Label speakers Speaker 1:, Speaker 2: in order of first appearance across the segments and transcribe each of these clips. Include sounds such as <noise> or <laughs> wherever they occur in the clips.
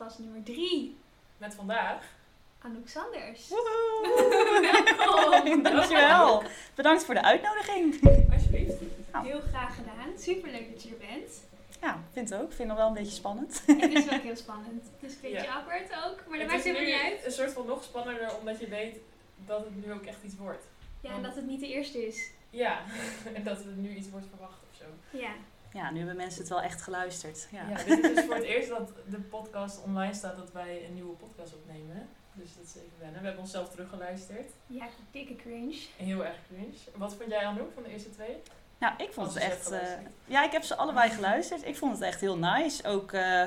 Speaker 1: podcast nummer 3.
Speaker 2: Met vandaag.
Speaker 1: Anouk Sanders. <laughs>
Speaker 2: Welkom.
Speaker 3: Dankjewel. Bedankt voor de uitnodiging.
Speaker 2: Alsjeblieft.
Speaker 1: Heel graag gedaan. Superleuk dat je er bent.
Speaker 3: Ja, vind het ook. Ik vind het nog wel een beetje spannend.
Speaker 1: Het is wel heel spannend. Het is een beetje
Speaker 2: Ja.
Speaker 1: awkward ook, maar dat
Speaker 2: Het
Speaker 1: maakt
Speaker 2: nu
Speaker 1: niet uit.
Speaker 2: een soort van nog spannender omdat je weet dat het nu ook echt iets wordt.
Speaker 1: Ja, en dat het niet de eerste is.
Speaker 2: Ja, <laughs> en dat er nu iets wordt verwacht of zo.
Speaker 1: Ja.
Speaker 3: Ja, nu hebben mensen het wel echt geluisterd. Ja.
Speaker 2: Ja, dit is dus voor het eerst dat de podcast online staat dat wij een nieuwe podcast opnemen. Dus dat is even wennen. We hebben onszelf teruggeluisterd.
Speaker 1: Ja, dikke cringe.
Speaker 2: Heel erg cringe. Wat vond jij Anouk van de eerste twee?
Speaker 3: Nou, ik vond
Speaker 2: Als
Speaker 3: het
Speaker 2: ze
Speaker 3: echt... eh, ja, ik heb ze allebei geluisterd. Ik vond het echt heel nice. Ook, eh,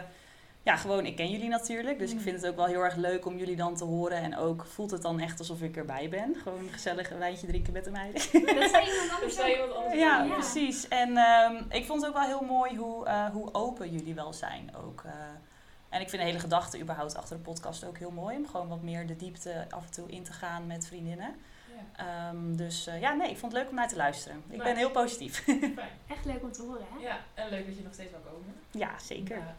Speaker 3: ja, gewoon, ik ken jullie natuurlijk. Dus ik
Speaker 2: Mm.
Speaker 3: vind het ook wel heel erg leuk om jullie dan te horen. En ook voelt het dan echt alsof ik erbij ben. Gewoon gezellig een wijntje drinken met de meiden.
Speaker 1: Dat zei iemand
Speaker 2: Er
Speaker 1: anders <laughs>
Speaker 2: iemand.
Speaker 3: Ja,
Speaker 1: Ja.
Speaker 3: precies. En ehm, ik vond het ook wel heel mooi hoe, eh, hoe open jullie wel zijn. Ook, eh. en ik vind de hele gedachte überhaupt achter de podcast ook heel mooi. Om gewoon wat meer de diepte af en toe in te gaan met vriendinnen.
Speaker 2: Ja,
Speaker 3: Ehm, dus eh, ja, nee, ik vond het leuk om naar te luisteren. Ik ben heel positief.
Speaker 2: fijn.
Speaker 1: Echt leuk om te horen, hè?
Speaker 2: Ja, en leuk dat je nog steeds wil komen.
Speaker 3: ja, zeker.
Speaker 2: Ja,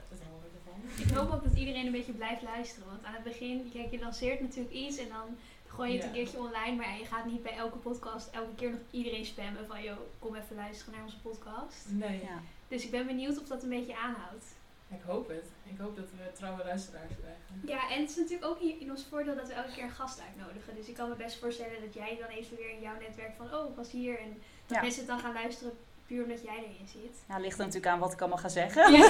Speaker 1: Ik hoop ook dat iedereen een beetje blijft luisteren. Want aan het begin, kijk, je lanceert natuurlijk iets en dan gooi je het
Speaker 2: Ja.
Speaker 1: een keertje online. Maar je gaat niet bij elke podcast elke keer nog iedereen spammen van, joh, kom even luisteren naar onze podcast.
Speaker 2: Nee,
Speaker 3: Ja.
Speaker 1: Dus ik ben benieuwd of dat een beetje aanhoudt.
Speaker 2: ik hoop het. Ik hoop dat we trouwe luisteraars krijgen.
Speaker 1: Ja, en het is natuurlijk ook in ons voordeel dat we elke keer een gast uitnodigen. Dus ik kan me best voorstellen dat jij dan even weer in jouw netwerk van, oh, ik was hier. En dat
Speaker 3: Ja.
Speaker 1: mensen het dan gaan luisteren puur omdat jij erin zit.
Speaker 3: Nou, ligt er natuurlijk aan wat ik allemaal ga zeggen.
Speaker 1: Ja.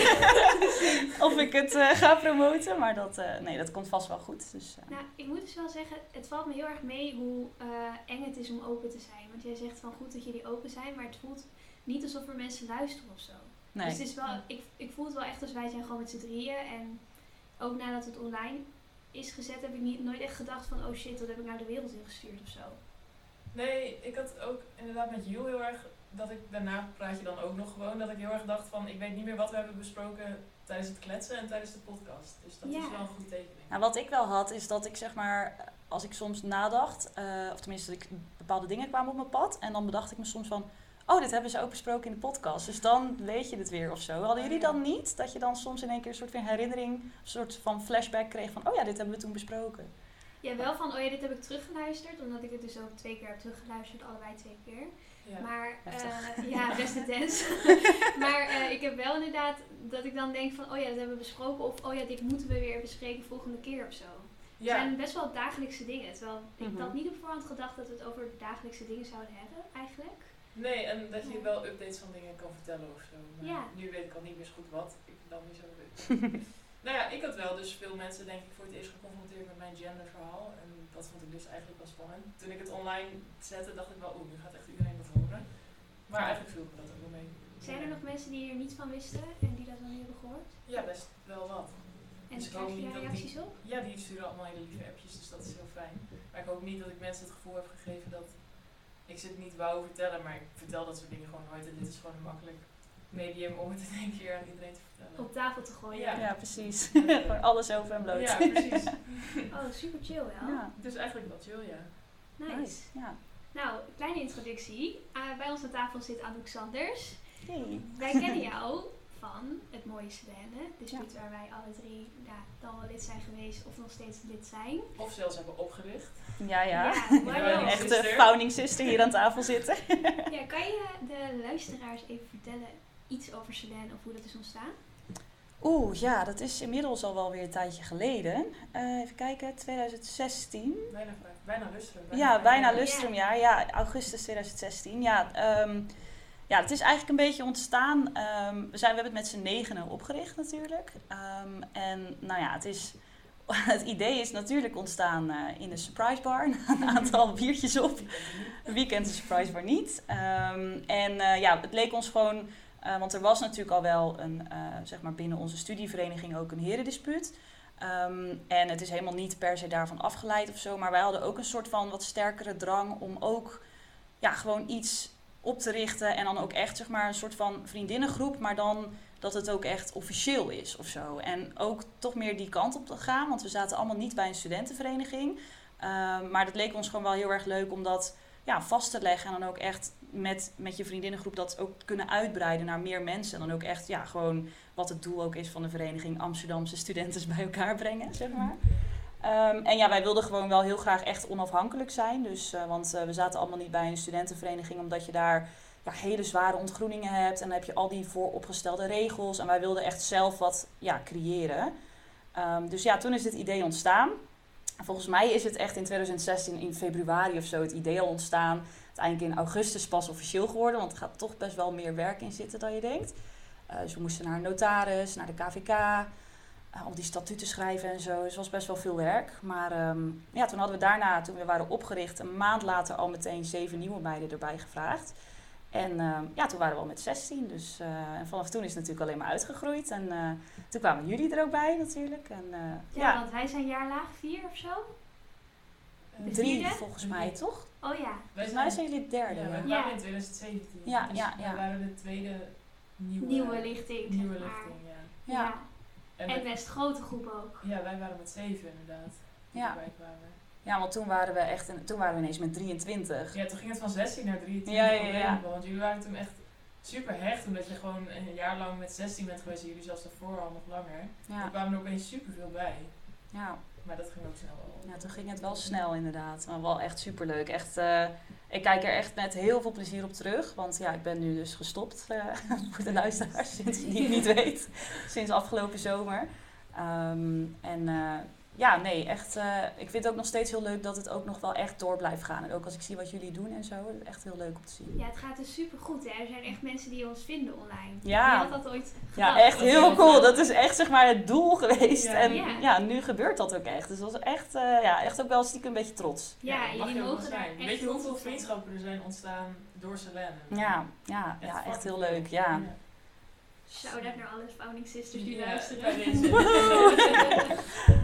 Speaker 1: <laughs>
Speaker 3: of ik het eh, ga promoten. Maar dat, eh, nee, dat komt vast wel goed. Dus, eh,
Speaker 1: Nou, ik moet dus wel zeggen, het valt me heel erg mee hoe eh, eng het is om open te zijn. Want jij zegt van goed dat jullie open zijn, maar het voelt niet alsof er mensen luisteren of zo.
Speaker 3: nee.
Speaker 1: Dus het is wel, ik, ik voel het wel echt als wij zijn gewoon met z'n drieën. En ook nadat het online is gezet, heb ik niet, nooit echt gedacht van oh shit, wat heb ik nou de wereld ingestuurd of zo.
Speaker 2: Nee, ik had ook inderdaad met Jules heel erg, dat ik daarna praat je dan ook nog gewoon, dat ik heel erg dacht van ik weet niet meer wat we hebben besproken tijdens het kletsen en tijdens de podcast. Dus dat
Speaker 1: Ja.
Speaker 2: is wel een goede tekening.
Speaker 3: Nou, wat ik wel had, is dat ik zeg maar, als ik soms nadacht, eh, of tenminste, dat ik, bepaalde dingen kwamen op mijn pad. En dan bedacht ik me soms van, oh, dit hebben ze ook besproken in de podcast. Dus dan weet je het weer of zo. Hadden jullie dan niet? Dat je dan soms in één keer een soort van herinnering, een soort van flashback kreeg van, oh ja, dit hebben we toen besproken.
Speaker 1: Ja, wel van oh ja, dit heb ik teruggeluisterd. Omdat ik het dus ook twee keer heb teruggeluisterd, allebei twee keer.
Speaker 2: Ja.
Speaker 1: Maar eh, ja, best intens. <laughs> maar eh, ik heb wel inderdaad dat ik dan denk van oh ja, dat hebben we besproken. Of oh ja, dit moeten we weer bespreken volgende keer of zo. Het
Speaker 2: ja.
Speaker 1: zijn best wel dagelijkse dingen. Terwijl ik
Speaker 3: Mhm.
Speaker 1: had niet op voorhand gedacht dat we het over dagelijkse dingen zouden hebben, eigenlijk.
Speaker 2: Nee, en dat je wel updates van dingen kan vertellen of zo. Maar
Speaker 1: Ja.
Speaker 2: nu weet ik al niet meer zo goed wat. Ik dan niet zo weet. nou ja, ik had wel dus veel mensen denk ik voor het eerst geconfronteerd met mijn genderverhaal. En dat vond ik dus eigenlijk wel spannend. Toen ik het online zette, dacht ik wel, oeh, nu gaat echt iedereen dat. Maar eigenlijk viel me dat ook wel mee.
Speaker 1: Zijn er nog mensen die er niet van wisten en die dat nog niet hebben gehoord?
Speaker 2: Ja, best wel wat.
Speaker 1: En
Speaker 2: Dus ik
Speaker 1: krijg je daar reacties op?
Speaker 2: Ja, die sturen allemaal hele lieve appjes, dus dat is heel fijn. Maar ik hoop niet dat ik mensen het gevoel heb gegeven dat ik ze het niet wou vertellen, maar ik vertel dat soort dingen gewoon nooit. En dit is gewoon een makkelijk medium om het in één keer aan iedereen te vertellen.
Speaker 1: Op tafel te gooien.
Speaker 2: Ja.
Speaker 3: Ja, precies. <laughs> Gewoon alles over en bloot.
Speaker 2: Ja, precies.
Speaker 1: Oh, super chill wel.
Speaker 3: Ja,
Speaker 2: Dus eigenlijk wel chill, ja.
Speaker 1: Nice.
Speaker 3: nice. Ja.
Speaker 1: Nou, kleine introductie. Uh, bij ons aan tafel zit Anouk Sanders.
Speaker 3: Yay.
Speaker 1: Wij kennen jou van het mooie Svenne. Dus
Speaker 3: Ja.
Speaker 1: waar wij alle drie ja, dan wel lid zijn geweest of nog steeds lid zijn.
Speaker 2: Of zelfs hebben opgericht.
Speaker 3: Ja, ja.
Speaker 2: Ja, echt.
Speaker 3: Echte founding sister hier aan tafel zitten. <laughs>
Speaker 1: Ja, kan je de luisteraars even vertellen iets over Svenne of hoe dat is ontstaan?
Speaker 3: Oeh, ja, dat is inmiddels al wel weer een tijdje geleden. Eh, even kijken, 2016.
Speaker 2: Bijna, vijf- bijna lustrum.
Speaker 3: Ja, bijna lustrumjaar. Ja, augustus 2016. Ja, ehm, ja, het is eigenlijk een beetje ontstaan. ehm, we, zijn, we hebben het met z'n negenen opgericht natuurlijk. Ehm, en nou ja, het, is, <laughs> het idee is natuurlijk ontstaan eh, in de surprise bar. <laughs> een aantal <laughs> biertjes op. Wie kent de surprise bar niet? En eh, ja, het leek ons gewoon... eh, want er was natuurlijk al wel een, zeg maar binnen onze studievereniging ook een herendispuut. Ehm, en het is helemaal niet per se daarvan afgeleid of zo. Maar wij hadden ook een soort van wat sterkere drang om ook ja, gewoon iets op te richten. En dan ook echt zeg maar een soort van vriendinnengroep. Maar dan dat het ook echt officieel is of zo. En ook toch meer die kant op te gaan. Want we zaten allemaal niet bij een studentenvereniging. Ehm, maar dat leek ons gewoon wel heel erg leuk om dat ja, vast te leggen. En dan ook echt met, met je vriendinnengroep dat ook kunnen uitbreiden naar meer mensen. En dan ook echt, ja, gewoon wat het doel ook is van de vereniging Amsterdamse studenten bij elkaar brengen, zeg maar. Ehm, en ja, wij wilden gewoon wel heel graag echt onafhankelijk zijn. Dus, eh, want eh, we zaten allemaal niet bij een studentenvereniging, omdat je daar ja, hele zware ontgroeningen hebt. En dan heb je al die vooropgestelde regels. En wij wilden echt zelf wat ja, creëren. Ehm, dus ja, toen is dit idee ontstaan. Volgens mij is het echt in 2016, in februari of zo, het idee al ontstaan. Uiteindelijk in augustus pas officieel geworden, want er gaat toch best wel meer werk in zitten dan je denkt. Uh, dus we moesten naar een notaris, naar de KVK, uh, al die statuten schrijven en zo. Dus het was best wel veel werk. Maar um, ja, toen hadden we daarna, toen we waren opgericht, een maand later al meteen zeven nieuwe meiden erbij gevraagd. En uh, ja, toen waren we al met 16. Dus, uh, en vanaf toen is het natuurlijk alleen maar uitgegroeid. En uh, toen kwamen jullie er ook bij natuurlijk. En,
Speaker 1: ja, ja, want wij zijn jaarlaag vier of zo?
Speaker 3: De Drie vierde? volgens mij, toch?
Speaker 1: Oh ja.
Speaker 3: Volgens mij zijn jullie het derde.
Speaker 2: Ja, wij
Speaker 3: ja.
Speaker 2: in 2017.
Speaker 3: Ja,
Speaker 2: dus
Speaker 3: ja, ja.
Speaker 2: wij waren de tweede nieuwe,
Speaker 1: nieuwe lichting.
Speaker 2: Nieuwe
Speaker 1: zeg maar.
Speaker 2: lichting, ja.
Speaker 1: Ja.
Speaker 2: En,
Speaker 1: En
Speaker 2: we-
Speaker 1: best grote groep ook.
Speaker 2: ja, wij waren met zeven inderdaad. toen
Speaker 3: Ja. ja, want toen waren we echt, een, toen waren we ineens met 23.
Speaker 2: Ja, toen ging het van 16 naar 23
Speaker 3: Ja,
Speaker 2: Want jullie waren toen echt super hecht, omdat je gewoon een jaar lang met 16 bent geweest. en Jullie zelfs daarvoor al nog langer. Er
Speaker 3: Ja,
Speaker 2: kwamen er opeens super veel bij.
Speaker 3: ja.
Speaker 2: Maar dat ging ook snel wel.
Speaker 3: ja, toen ging het wel snel inderdaad. Maar wel echt superleuk. Echt, eh, ik kijk er echt met heel veel plezier op terug. Want ja, ik ben nu dus gestopt eh, <laughs> voor de luisteraars, sinds die het niet weet. Sinds afgelopen zomer. Ehm, en eh, ja, nee, echt. eh, ik vind het ook nog steeds heel leuk dat het ook nog wel echt door blijft gaan. En ook als ik zie wat jullie doen en zo, het is echt heel leuk om te zien.
Speaker 1: Ja, het gaat dus super goed. Er zijn echt mensen die ons vinden online.
Speaker 3: Ja.
Speaker 1: Wie had dat ooit
Speaker 3: Ja,
Speaker 1: gedacht?
Speaker 3: echt heel cool. Dat is echt zeg maar het doel geweest.
Speaker 2: Ja.
Speaker 3: En
Speaker 1: Ja.
Speaker 3: ja, nu gebeurt dat ook echt. Dus dat was echt, eh, ja, echt ook wel stiekem een beetje trots.
Speaker 1: Ja,
Speaker 2: mag
Speaker 1: jullie mogen daar
Speaker 2: zijn.
Speaker 1: echt
Speaker 2: Weet je hoeveel vriendschappen er zijn ontstaan door Selene?
Speaker 3: Ja, ja, ja echt heel leuk. Ja.
Speaker 1: Shout-out naar alle founding sisters die
Speaker 2: Ja,
Speaker 1: luisteren. <laughs> <laughs> <laughs>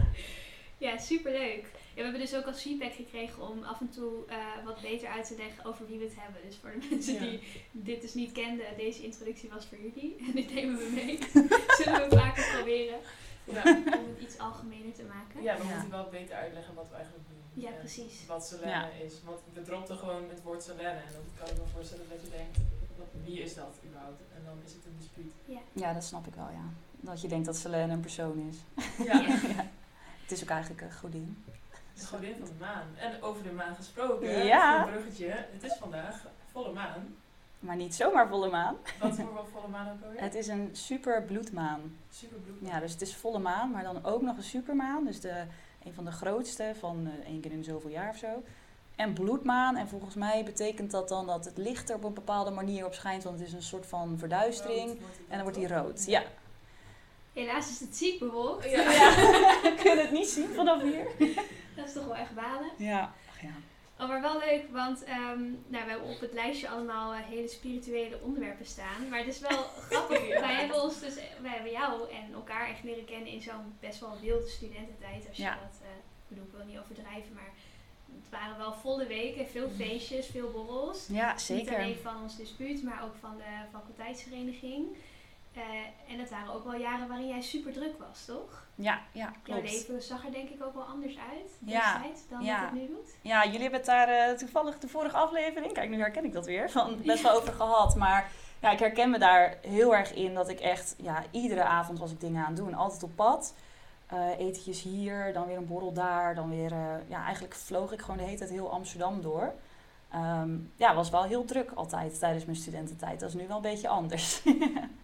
Speaker 1: ja, superleuk. Ja, we hebben dus ook als feedback gekregen om af en toe eh, wat beter uit te leggen over wie we het hebben. Dus voor de <laughs> mensen
Speaker 2: Ja.
Speaker 1: die dit dus niet kenden, deze introductie was voor jullie. <laughs> En dit nemen we mee. <laughs> Zullen we vaker proberen
Speaker 2: Ja.
Speaker 1: om het iets algemener te maken.
Speaker 2: Ja, we
Speaker 3: Ja.
Speaker 2: moeten wel beter uitleggen wat we eigenlijk doen.
Speaker 1: Ja,
Speaker 2: En
Speaker 1: precies.
Speaker 2: Wat Selene
Speaker 3: Ja.
Speaker 2: is. Want we dropten gewoon het woord Selene. En dan kan ik me voorstellen dat je denkt, wat, wie is dat überhaupt? En dan is het een dispuut.
Speaker 3: ja, dat snap ik wel, ja. Dat je denkt dat Selene een persoon is.
Speaker 2: Ja,
Speaker 1: Ja.
Speaker 3: Ja. Het is ook eigenlijk een godin.
Speaker 2: de godin van de maan. En over de maan gesproken,
Speaker 3: Ja.
Speaker 2: een bruggetje. Het is vandaag volle maan.
Speaker 3: Maar niet zomaar volle maan.
Speaker 2: Wat voor wel volle maan ook alweer?
Speaker 3: Het is een super bloedmaan.
Speaker 2: Super.
Speaker 3: Ja, dus het is volle maan, maar dan ook nog een supermaan. Dus de, een van de grootste van eh, één keer in zoveel jaar of zo. En bloedmaan. En volgens mij betekent dat dan dat het licht er op een bepaalde manier op schijnt. Want het is een soort van verduistering. En dan wordt die rood. Ja.
Speaker 1: Helaas is het ziek bewolkt.
Speaker 2: Ja. <laughs>
Speaker 3: Kun je het niet zien vanaf hier?
Speaker 1: Dat is toch wel echt balen.
Speaker 3: Ja. Ach ja.
Speaker 1: Oh, maar wel leuk, want ehm, nou, we hebben op het lijstje allemaal eh, hele spirituele onderwerpen staan. Maar het is wel <laughs> grappig.
Speaker 2: Ja.
Speaker 1: Wij hebben ons dus, wij hebben jou en elkaar echt leren kennen in zo'n best wel wilde studententijd. Als je
Speaker 3: Ja.
Speaker 1: dat, eh, ik bedoel, ik wil niet overdrijven, maar het waren wel volle weken, veel feestjes, veel borrels.
Speaker 3: Ja,
Speaker 1: Niet
Speaker 3: zeker.
Speaker 1: alleen van ons dispuut, maar ook van de faculteitsvereniging. Eh, en het waren ook wel jaren waarin jij super druk was, toch?
Speaker 3: Ja, ja,
Speaker 1: Jouw
Speaker 3: klopt.
Speaker 1: leven zag er denk ik ook wel anders uit
Speaker 3: Ja,
Speaker 1: dan
Speaker 3: ja.
Speaker 1: wat het nu doet.
Speaker 3: Ja, jullie hebben het daar eh, toevallig de vorige aflevering, kijk nu herken ik dat weer, van best wel over gehad. Maar ja, ik herken me daar heel erg in dat ik echt, ja, iedere avond was ik dingen aan het doen. Altijd op pad. Eh, etentjes hier, dan weer een borrel daar, dan weer, ja, eigenlijk vloog ik gewoon de hele tijd heel Amsterdam door. Ehm, ja, was wel heel druk altijd tijdens mijn studententijd. Dat is nu wel een beetje anders. <laughs>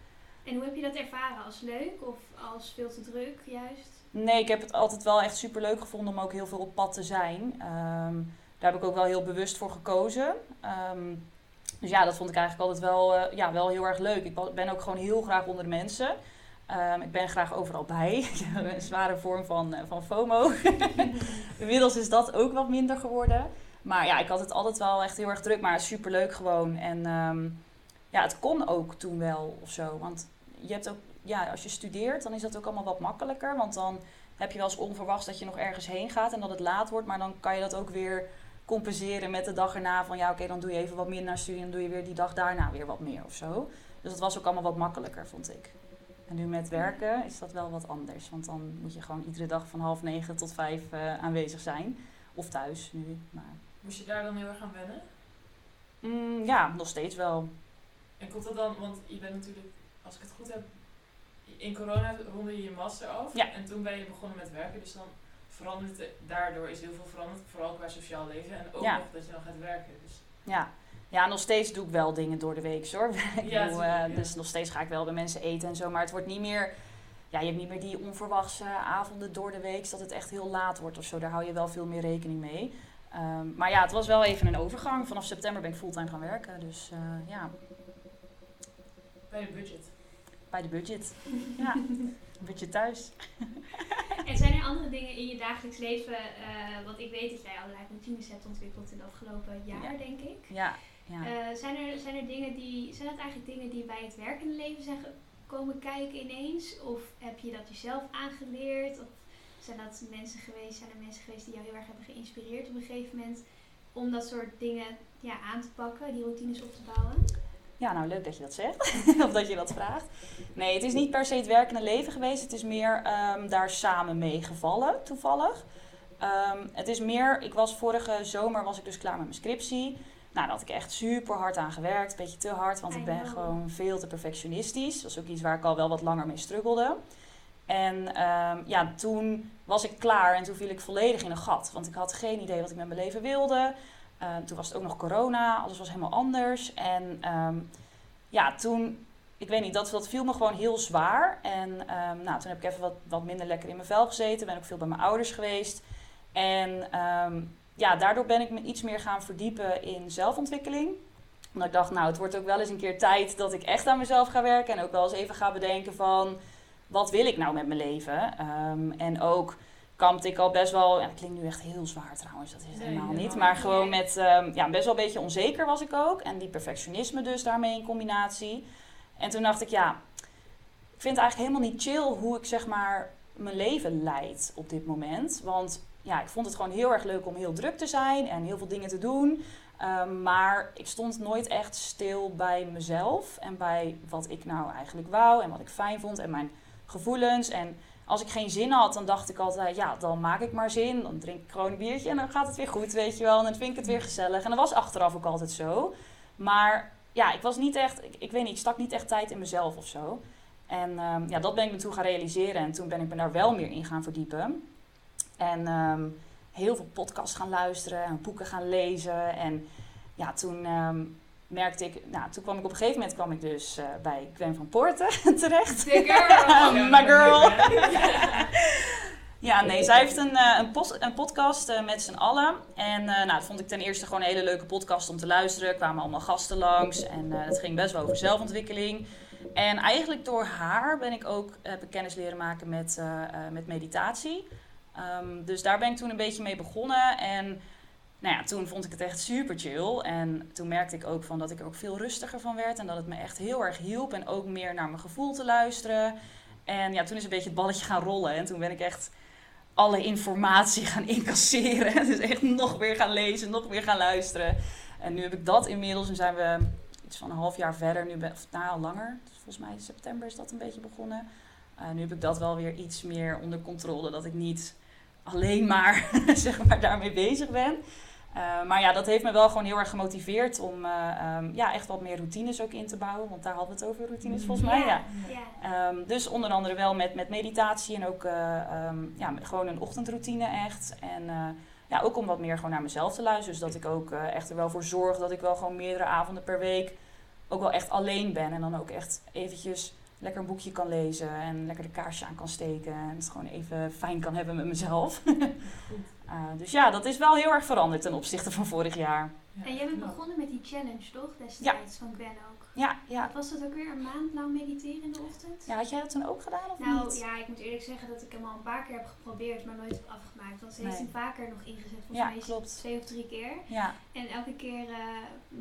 Speaker 1: En hoe heb je dat ervaren? Als leuk of als veel te druk juist?
Speaker 3: Nee, ik heb het altijd wel echt super leuk gevonden om ook heel veel op pad te zijn. Ehm, daar heb ik ook wel heel bewust voor gekozen. Ehm, dus ja, dat vond ik eigenlijk altijd wel, eh, ja, wel heel erg leuk. Ik ben ook gewoon heel graag onder de mensen. Ehm, ik ben graag overal bij. <laughs> een zware vorm van, eh, van FOMO. <laughs> Inmiddels is dat ook wat minder geworden. Maar ja, ik had het altijd wel echt heel erg druk, maar super leuk gewoon. En ja, het kon ook toen wel of zo. Want je hebt ook, ja, als je studeert, dan is dat ook allemaal wat makkelijker. Want dan heb je wel eens onverwachts dat je nog ergens heen gaat en dat het laat wordt. Maar dan kan je dat ook weer compenseren met de dag erna. Van ja, oké, dan doe je even wat minder naar studie. En dan doe je weer die dag daarna weer wat meer of zo. Dus dat was ook allemaal wat makkelijker, vond ik. En nu met werken is dat wel wat anders. Want dan moet je gewoon iedere dag van half negen tot vijf eh, aanwezig zijn. Of thuis nu. Maar
Speaker 2: Moest je daar dan heel erg aan wennen?
Speaker 3: Mm, ja, nog steeds wel.
Speaker 2: En komt dat dan, want je bent natuurlijk, als ik het goed heb, in corona ronde je je master af.
Speaker 3: Ja.
Speaker 2: En toen ben je begonnen met werken. Dus dan verandert daardoor is heel veel veranderd. Vooral qua sociaal leven. En ook
Speaker 3: Ja.
Speaker 2: nog dat je dan gaat werken. Dus
Speaker 3: Ja. ja, nog steeds doe ik wel dingen door de week hoor. <laughs>
Speaker 2: Ja,
Speaker 3: eh. Dus nog steeds ga ik wel bij mensen eten en zo. Maar het wordt niet meer. Ja, je hebt niet meer die onverwachte avonden door de week. Dat het echt heel laat wordt of zo. Daar hou je wel veel meer rekening mee. Ehm, maar ja, het was wel even een overgang. Vanaf september ben ik fulltime gaan werken. Dus eh, ja,
Speaker 2: bij je budget.
Speaker 3: Bij de budget. <laughs> Ja, budget thuis. <laughs>
Speaker 1: En zijn er andere dingen in je dagelijks leven, eh, want ik weet dat jij allerlei routines hebt ontwikkeld in het afgelopen jaar,
Speaker 3: Ja.
Speaker 1: denk ik.
Speaker 3: Ja, ja.
Speaker 1: Eh, zijn, er, zijn er dingen die, zijn dat eigenlijk dingen die bij het werkende leven zijn komen kijken ineens? Of heb je dat jezelf aangeleerd? Of zijn dat mensen geweest, zijn er mensen geweest die jou heel erg hebben geïnspireerd op een gegeven moment om dat soort dingen ja, aan te pakken, die routines op te bouwen?
Speaker 3: Ja, nou leuk dat je dat zegt. <laughs> of dat je dat vraagt. Nee, het is niet per se het werkende leven geweest. Het is meer ehm, daar samen mee gevallen, toevallig. Ehm, het is meer, ik was vorige zomer was ik dus klaar met mijn scriptie. Nou, daar had ik echt super hard aan gewerkt. Een beetje te hard, want ik ben
Speaker 1: know.
Speaker 3: gewoon veel te perfectionistisch. Dat is ook iets waar ik al wel wat langer mee struggelde. En ehm, ja, toen was ik klaar en toen viel ik volledig in een gat. Want ik had geen idee wat ik met mijn leven wilde. Uh, toen was het ook nog corona, alles was helemaal anders. En ehm, ja, toen, ik weet niet, dat, dat viel me gewoon heel zwaar. En ehm, nou, toen heb ik even wat, wat minder lekker in mijn vel gezeten. Ben ook veel bij mijn ouders geweest. En ehm, ja, daardoor ben ik me iets meer gaan verdiepen in zelfontwikkeling. Omdat ik dacht, nou, het wordt ook wel eens een keer tijd dat ik echt aan mezelf ga werken. En ook wel eens even ga bedenken van, wat wil ik nou met mijn leven? Ehm, en ook kampte ik al best wel, ja, dat klinkt nu echt heel zwaar trouwens, dat is het
Speaker 2: Nee,
Speaker 3: helemaal niet. Maar gewoon met, ehm, ja, best wel een beetje onzeker was ik ook. En die perfectionisme dus daarmee in combinatie. En toen dacht ik, ja, ik vind het eigenlijk helemaal niet chill hoe ik zeg maar mijn leven leid op dit moment. Want ja, ik vond het gewoon heel erg leuk om heel druk te zijn en heel veel dingen te doen. Ehm, maar ik stond nooit echt stil bij mezelf en bij wat ik nou eigenlijk wou en wat ik fijn vond en mijn gevoelens. En als ik geen zin had, dan dacht ik altijd, ja, dan maak ik maar zin. Dan drink ik gewoon een biertje en dan gaat het weer goed, weet je wel. En dan vind ik het weer gezellig. En dat was achteraf ook altijd zo. Maar ja, ik was niet echt, ik, ik weet niet, ik stak niet echt tijd in mezelf of zo. En ehm, ja, dat ben ik me toen gaan realiseren. En toen ben ik me daar wel meer in gaan verdiepen. En ehm, heel veel podcasts gaan luisteren en boeken gaan lezen. En ja, toen ehm, merkte ik, nou, toen kwam ik op een gegeven moment kwam ik dus eh, bij Gwen van Poorten <laughs> terecht.
Speaker 1: The girl! <laughs>
Speaker 3: My girl. <laughs>
Speaker 2: Ja.
Speaker 3: Nee, zij heeft een, eh, een, post, een podcast eh, met z'n allen. En eh, nou, dat vond ik ten eerste gewoon een hele leuke podcast om te luisteren. Er kwamen allemaal gasten langs en eh het ging best wel over zelfontwikkeling. En eigenlijk door haar ben ik ook, heb ik kennis leren maken met, eh, eh, met meditatie. Ehm, dus daar ben ik toen een beetje mee begonnen. En nou ja, toen vond ik het echt super chill. En toen merkte ik ook van dat ik er ook veel rustiger van werd. En dat het me echt heel erg hielp. En ook meer naar mijn gevoel te luisteren. En ja, toen is een beetje het balletje gaan rollen. En toen ben ik echt alle informatie gaan incasseren. <laughs> Dus echt nog weer gaan lezen, nog weer gaan luisteren. En nu heb ik dat inmiddels. Nu zijn we iets van een half jaar verder. Nu ben, of nou, al langer. Dus volgens mij in september is dat een beetje begonnen. Eh, nu heb ik dat wel weer iets meer onder controle. Dat ik niet alleen maar, <laughs> zeg maar daarmee bezig ben. Uh, maar ja, dat heeft me wel gewoon heel erg gemotiveerd om uh, um, ja, echt wat meer routines ook in te bouwen. Want daar hadden we het over, routines volgens mij. Ja.
Speaker 1: ja.
Speaker 3: Um, dus onder andere wel met, met meditatie en ook uh, um, ja, gewoon een ochtendroutine echt. En eh, ja, ook om wat meer gewoon naar mezelf te luisteren. Dus dat ik ook eh, echt er wel voor zorg dat ik wel gewoon meerdere avonden per week ook wel echt alleen ben. En dan ook echt eventjes lekker een boekje kan lezen en lekker de kaarsje aan kan steken. En het gewoon even fijn kan hebben met mezelf. Uh, dus ja, dat is wel heel erg veranderd ten opzichte van vorig jaar.
Speaker 1: Ja, en jij bent begonnen met die challenge, toch? Destijds ja. van Gwen ook.
Speaker 3: Ja, ja.
Speaker 1: Wat was dat ook weer? Een maand lang mediteren in de ochtend?
Speaker 3: Ja, had jij dat toen ook gedaan of
Speaker 1: nou,
Speaker 3: niet?
Speaker 1: ja, ik moet eerlijk zeggen dat ik hem al een paar keer heb geprobeerd, maar nooit heb afgemaakt. Want ze heeft hem vaker nog ingezet. Volgens
Speaker 3: Ja,
Speaker 1: mij
Speaker 3: klopt.
Speaker 1: twee of drie keer.
Speaker 3: Ja.
Speaker 1: En elke keer uh,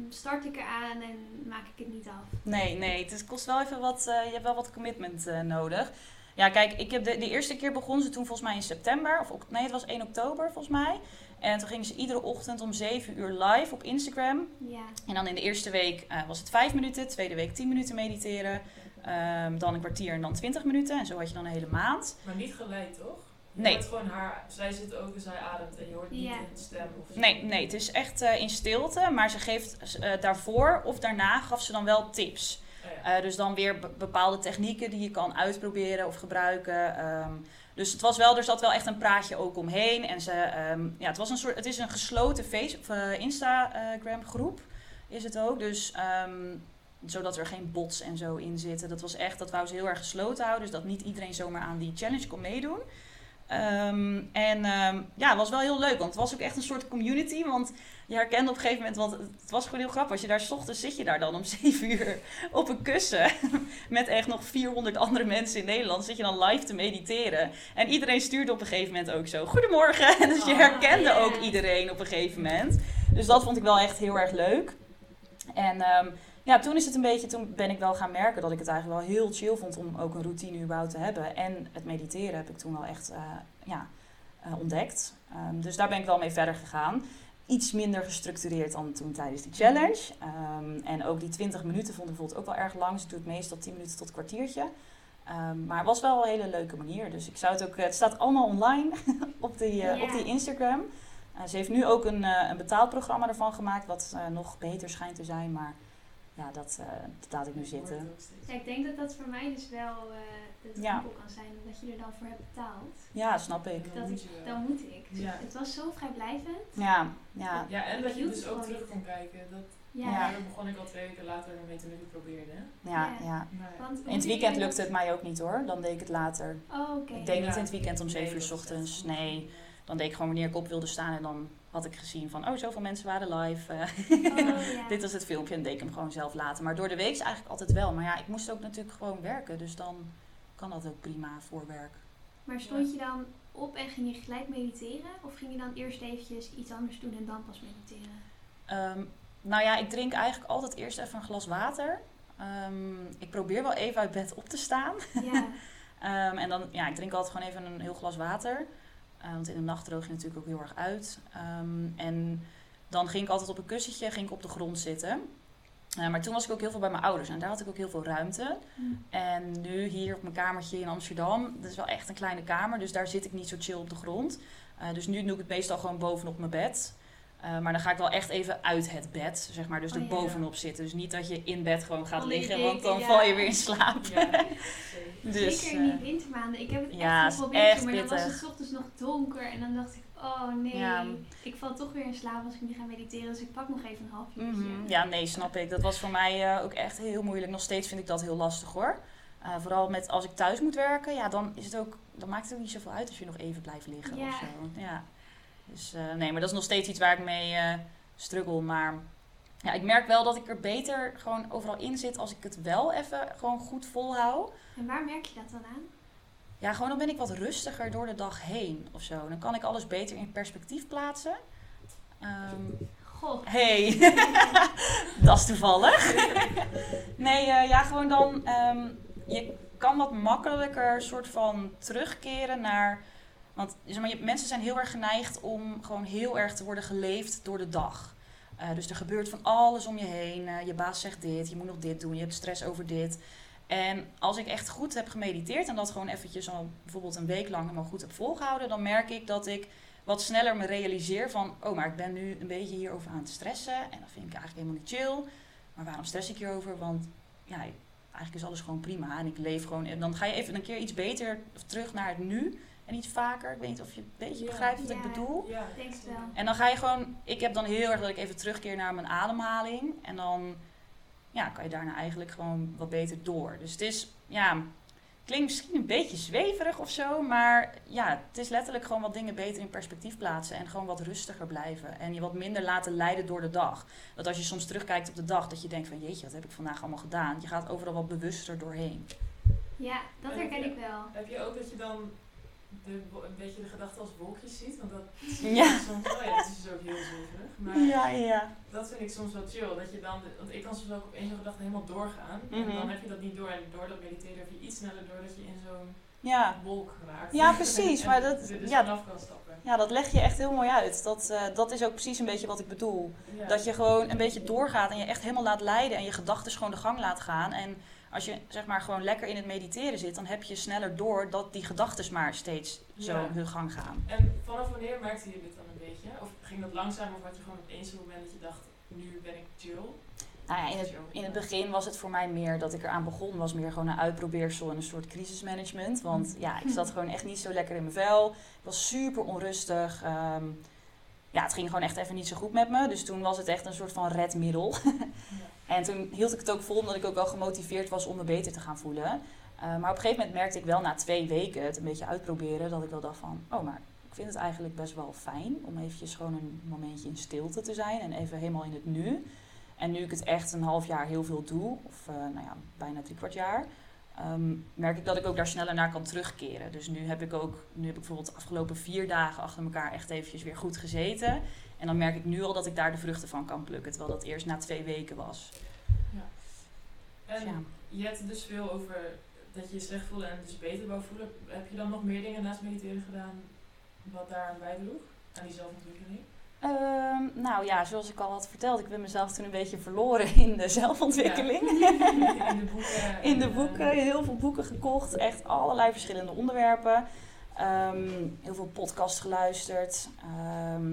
Speaker 1: start ik eraan en maak ik het niet af.
Speaker 3: Nee, nee. Het kost wel even wat, uh, je hebt wel wat commitment uh, nodig. Ja, kijk, ik heb de, de eerste keer begonnen ze toen volgens mij in september. Of nee, het was 1 oktober volgens mij. En toen gingen ze iedere ochtend om 7 uur live op Instagram.
Speaker 1: Ja.
Speaker 3: En dan in de eerste week eh, was het 5 minuten, tweede week 10 minuten mediteren. Ehm, dan een kwartier en dan 20 minuten. En zo had je dan een hele maand.
Speaker 2: Maar niet geleid, toch? Je
Speaker 3: Nee.
Speaker 2: gewoon haar, zij zit ook en zij ademt en je hoort niet
Speaker 1: Ja.
Speaker 2: een stem of zo.
Speaker 3: Nee, nee, het is echt eh, in stilte, maar ze geeft eh, daarvoor of daarna gaf ze dan wel tips. Eh, dus dan weer be- bepaalde technieken die je kan uitproberen of gebruiken. Ehm, dus het was wel, er zat wel echt een praatje ook omheen. En ze, ehm, ja, het, was een soort, het is een gesloten eh, Instagram groep is het ook. Dus ehm, zodat er geen bots en zo in zitten. Dat was echt, dat wou ze heel erg gesloten houden. Dus dat niet iedereen zomaar aan die challenge kon meedoen. En ja, het was wel heel leuk, want het was ook echt een soort community. Want je herkende op een gegeven moment, want het was gewoon heel grappig. Als je daar 's ochtends zit je daar dan om <laughs> 7 uur op een kussen met echt nog 400 andere mensen in Nederland. Zit je dan live te mediteren. En iedereen stuurde op een gegeven moment ook zo: Goedemorgen. En <laughs> dus je
Speaker 2: Oh,
Speaker 3: herkende ook iedereen op een gegeven moment. Dus dat vond ik wel echt heel erg leuk. En ehm, ja, toen is het een beetje, toen ben ik wel gaan merken dat ik het eigenlijk wel heel chill vond om ook een routine überhaupt te hebben. En het mediteren heb ik toen wel echt eh, ja, eh, ontdekt. Ehm, dus daar ben ik wel mee verder gegaan. Iets minder gestructureerd dan toen tijdens die challenge. Ehm, en ook die 20 minuten vond ik bijvoorbeeld ook wel erg lang. Dus ik doe het meestal 10 minuten tot een kwartiertje. Ehm, maar het was wel een hele leuke manier. Dus ik zou het ook, het staat allemaal online <laughs> op die, eh, op die Instagram. Eh, ze heeft nu ook een, eh, een betaalprogramma ervan gemaakt, wat eh, nog beter schijnt te zijn. Maar ja, dat, eh, dat laat ik nu zitten.
Speaker 1: Ja, ik denk dat dat voor mij dus wel de
Speaker 3: Ja.
Speaker 1: kan zijn, omdat je er dan voor hebt betaald.
Speaker 3: Ja, snap ik.
Speaker 1: Dat ik, dan moet ik.
Speaker 2: Ja.
Speaker 1: Het was zo vrijblijvend.
Speaker 3: Ja, ja.
Speaker 2: Ja, en dat je dus
Speaker 1: het
Speaker 2: ook
Speaker 1: gewoon
Speaker 2: terug kon kijken. Dat,
Speaker 1: Ja.
Speaker 3: Ja.
Speaker 2: Daar begon ik al twee weken later mee het probeerde. hè.
Speaker 3: Ja,
Speaker 1: Ja.
Speaker 3: ja. In het weekend lukte het mij ook niet hoor. Dan deed ik het later.
Speaker 1: dat? Oh, oké.
Speaker 3: Ik deed niet in het weekend om 7
Speaker 2: Nee,
Speaker 3: uur s
Speaker 2: dat
Speaker 3: ochtends. Nee. Dan deed ik gewoon wanneer ik op wilde staan. En dan had ik gezien van, oh, zoveel mensen waren live.
Speaker 1: Oh, <laughs> ja.
Speaker 3: Dit was het filmpje en deed ik hem gewoon zelf laten. Maar door de week is eigenlijk altijd wel. Maar ja, ik moest ook natuurlijk gewoon werken. Dus dan kan dat ook prima voor werk.
Speaker 1: Maar stond je dan op en ging je gelijk mediteren? Of ging je dan eerst eventjes iets anders doen en dan pas mediteren?
Speaker 3: Ehm, nou ja, ik drink eigenlijk altijd eerst even een glas water. Ehm, ik probeer wel even uit bed op te staan.
Speaker 1: Ja. <laughs>
Speaker 3: Ehm, en dan, ja, ik drink altijd gewoon even een heel glas water. Eh, want in de nacht droog je natuurlijk ook heel erg uit. En dan ging ik altijd op een kussentje, ging ik op de grond zitten. Eh, maar toen was ik ook heel veel bij mijn ouders en daar had ik ook heel veel ruimte.
Speaker 1: Hm.
Speaker 3: En nu hier op mijn kamertje in Amsterdam, dat is wel echt een kleine kamer, dus daar zit ik niet zo chill op de grond. Eh, dus nu doe ik het meestal gewoon bovenop mijn bed. Eh, maar dan ga ik wel echt even uit het bed, zeg maar, dus
Speaker 1: Oh
Speaker 3: er
Speaker 1: ja.
Speaker 3: bovenop zitten. Dus niet dat je in bed gewoon gaat
Speaker 1: je
Speaker 3: liggen, want dan
Speaker 1: ja.
Speaker 3: val je weer in slaap.
Speaker 2: Ja. <laughs>
Speaker 3: Dus,
Speaker 1: Zeker in die wintermaanden. Ik heb het
Speaker 3: ja,
Speaker 1: echt geprobeerd, maar dan was het ochtends nog donker. En dan dacht ik, oh nee,
Speaker 3: Ja.
Speaker 1: ik val toch weer in slaap als ik nu ga mediteren. Dus ik pak nog even een half uurtje.
Speaker 3: Mhm. Ja, nee, snap ik. Dat was voor mij eh, ook echt heel moeilijk. Nog steeds vind ik dat heel lastig hoor. Eh, vooral met als ik thuis moet werken, ja, dan, is het ook, dan maakt het ook niet zoveel uit als je nog even blijft liggen
Speaker 1: Ja.
Speaker 3: of zo. Ja. Dus eh, nee, maar dat is nog steeds iets waar ik mee struggle. Maar ja, ik merk wel dat ik er beter gewoon overal in zit als ik het wel even gewoon goed volhoud.
Speaker 1: En waar merk je dat dan aan?
Speaker 3: Ja, gewoon dan ben ik wat rustiger door de dag heen of zo. Dan kan ik alles beter in perspectief plaatsen. Ehm,
Speaker 1: Goh.
Speaker 3: Hey, <laughs> dat is toevallig. <laughs> nee, eh, ja, gewoon dan. ehm, je kan wat makkelijker soort van terugkeren naar. Want zeg maar, je, mensen zijn heel erg geneigd om gewoon heel erg te worden geleefd door de dag. Eh, dus er gebeurt van alles om je heen. Eh, je baas zegt dit, je moet nog dit doen, je hebt stress over dit. En als ik echt goed heb gemediteerd en dat gewoon eventjes al bijvoorbeeld een week lang helemaal goed heb volgehouden, dan merk ik dat ik wat sneller me realiseer van, oh, maar ik ben nu een beetje hierover aan het stressen. En dat vind ik eigenlijk helemaal niet chill. Maar waarom stress ik hierover? Want ja, eigenlijk is alles gewoon prima. En ik leef gewoon. En dan ga je even een keer iets beter terug naar het nu. En iets vaker. Ik weet niet of je een beetje
Speaker 2: Ja.
Speaker 3: begrijpt wat ik bedoel.
Speaker 2: Ja,
Speaker 1: denk wel.
Speaker 3: En dan ga je gewoon. Ik heb dan heel erg dat ik even terugkeer naar mijn ademhaling. En dan ja, kan je daarna eigenlijk gewoon wat beter door. Dus het is. Ja, klinkt misschien een beetje zweverig of zo. Maar ja, het is letterlijk gewoon wat dingen beter in perspectief plaatsen. En gewoon wat rustiger blijven. En je wat minder laten leiden door de dag. Dat als je soms terugkijkt op de dag, dat je denkt van jeetje, wat heb ik vandaag allemaal gedaan. Je gaat overal wat bewuster doorheen.
Speaker 1: Ja, dat
Speaker 2: En
Speaker 1: herken ik wel.
Speaker 2: Heb je ook dat je dan de, een beetje de gedachte als wolkjes ziet? Want dat
Speaker 3: Ja.
Speaker 2: is soms wel, ja, dat is dus ook heel zweverig. Maar
Speaker 3: Ja, ja.
Speaker 2: dat vind ik soms wel chill. Dat je dan, want ik kan soms ook op één zo'n gedachte helemaal doorgaan.
Speaker 3: Mhm.
Speaker 2: En dan heb je dat niet door. En door dat mediteren heb je iets sneller door dat je in zo'n
Speaker 3: Ja.
Speaker 2: wolk raakt.
Speaker 3: Ja, precies, <laughs>
Speaker 2: En
Speaker 3: maar dat-
Speaker 2: dus
Speaker 3: ja.
Speaker 2: kan stappen.
Speaker 3: Ja, dat leg je echt heel mooi uit. Dat, eh, dat is ook precies een beetje wat ik bedoel.
Speaker 2: Ja.
Speaker 3: Dat je gewoon een beetje doorgaat en je echt helemaal laat leiden en je gedachten gewoon de gang laat gaan. En als je zeg maar gewoon lekker in het mediteren zit, dan heb je sneller door dat die gedachten maar steeds zo hun gang gaan.
Speaker 2: En vanaf wanneer merkte je dit dan een beetje? Of ging dat langzaam of had je gewoon opeens een moment dat je dacht, nu ben ik chill?
Speaker 3: Nou ja, in, het, in het begin was het voor mij meer dat ik eraan begon, was meer gewoon een uitprobeersel en een soort crisismanagement. Want ja, ik zat gewoon echt niet zo lekker in mijn vel. Ik was super onrustig. Ehm, ja, het ging gewoon echt even niet zo goed met me. Dus toen was het echt een soort van redmiddel. <laughs> En toen hield ik het ook vol, omdat ik ook wel gemotiveerd was om me beter te gaan voelen. Eh, maar op een gegeven moment merkte ik wel na twee weken het een beetje uitproberen, dat ik wel dacht van, oh maar ik vind het eigenlijk best wel fijn om eventjes gewoon een momentje in stilte te zijn en even helemaal in het nu. En nu ik het echt een half jaar heel veel doe, of eh, nou ja, bijna drie kwart jaar, ehm, merk ik dat ik ook daar sneller naar kan terugkeren. Dus nu heb ik ook, nu heb ik bijvoorbeeld de afgelopen vier dagen achter elkaar echt eventjes weer goed gezeten. En dan merk ik nu al dat ik daar de vruchten van kan plukken, terwijl dat eerst na twee weken was.
Speaker 2: En
Speaker 3: Ja.
Speaker 2: je hebt het dus veel over dat je je slecht voelde en dus beter wou voelen. Heb je dan nog meer dingen naast mediteren gedaan wat daaraan bijdroeg? Aan die zelfontwikkeling?
Speaker 3: Ehm, nou ja, zoals ik al had verteld, ik ben mezelf toen een beetje verloren in de zelfontwikkeling. <laughs>
Speaker 2: In de boeken.
Speaker 3: In de
Speaker 2: en, eh,
Speaker 3: boeken, heel veel boeken gekocht, echt allerlei verschillende onderwerpen. Ehm, heel veel podcasts geluisterd. Ehm,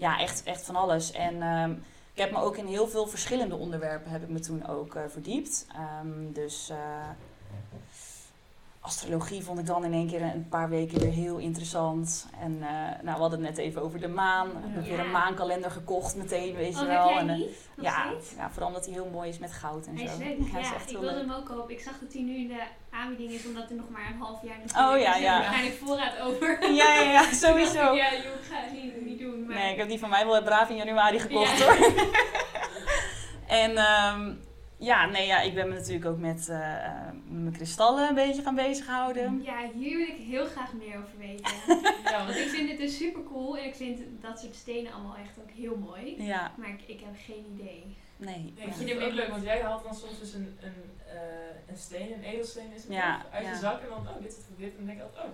Speaker 3: ja, echt, echt van alles. En ehm, ik heb me ook in heel veel verschillende onderwerpen heb ik me toen ook eh, verdiept. Ehm, dus eh, astrologie vond ik dan in één keer een paar weken weer heel interessant. En eh, nou, we hadden het net even over de maan. Ik heb weer een
Speaker 1: Ja.
Speaker 3: maankalender gekocht meteen, weet je
Speaker 1: Oh,
Speaker 3: wel. En, eh, ja, ja, vooral omdat hij heel mooi is met goud en
Speaker 1: Hij
Speaker 3: zo.
Speaker 1: is leuk.
Speaker 3: Hij is
Speaker 1: Ja,
Speaker 3: echt
Speaker 1: ik wilde
Speaker 3: leuk.
Speaker 1: hem ook kopen. Ik zag dat hij nu in de aanbieding is, omdat er nog maar een half jaar
Speaker 3: Oh,
Speaker 1: natuurlijk
Speaker 3: ja,
Speaker 1: is.
Speaker 3: ja.
Speaker 1: Waarschijnlijk voorraad over. <laughs>
Speaker 3: Ja, ja, ja, sowieso.
Speaker 1: Ja, joh, ik ga het niet, niet doen. Maar
Speaker 3: Nee, ik heb die van mij wel braaf in januari gekocht
Speaker 1: Ja.
Speaker 3: hoor. <laughs> en ehm, ja, nee, ja, ik ben me natuurlijk ook met eh, eh, mijn kristallen een beetje gaan bezighouden.
Speaker 1: Ja, hier wil ik heel graag meer over weten. <laughs>
Speaker 2: Ja,
Speaker 1: Want ik vind het dus super cool en ik vind dat soort stenen allemaal echt ook heel mooi.
Speaker 3: Ja,
Speaker 1: Maar ik, ik heb geen idee.
Speaker 3: nee.
Speaker 2: ik vind het ook leuk, want jij haalt dan soms dus een, een, eh, een steen, een edelsteen is het
Speaker 3: Ja,
Speaker 2: uit
Speaker 3: ja.
Speaker 2: je zak en dan, oh, dit is voor dit. En dan denk ik altijd, oh,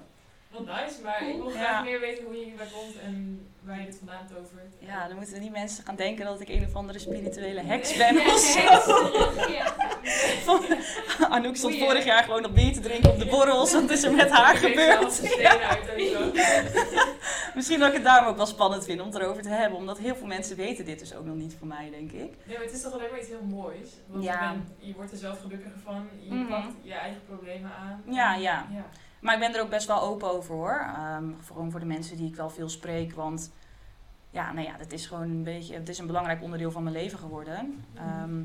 Speaker 2: wat nice. Maar ik wil graag meer weten hoe je hierbij komt en waar je dit vandaan tovert.
Speaker 3: Ja, dan moeten die mensen gaan denken dat ik een of andere spirituele heks ben of <laughs> zo. Anouk stond vorig
Speaker 1: ja.
Speaker 3: jaar gewoon nog bier te drinken op de borrels. Wat is er met haar gebeurd? <laughs> Misschien dat ik het daarom ook wel spannend vind om het erover te hebben. Omdat heel veel mensen weten dit dus ook nog niet van mij, denk ik.
Speaker 2: Nee, maar het is toch alleen maar iets heel moois. Want
Speaker 3: Ja.
Speaker 2: je, bent- je wordt er zelf gelukkiger van. Je
Speaker 3: Mhm.
Speaker 2: pakt je eigen problemen aan.
Speaker 3: Ja, ja. Maar ik ben er ook best wel open over hoor. Ehm gewoon voor de mensen die ik wel veel spreek. Want ja, nou ja, dat is gewoon een beetje. Het is een belangrijk onderdeel van mijn leven geworden. Ehm,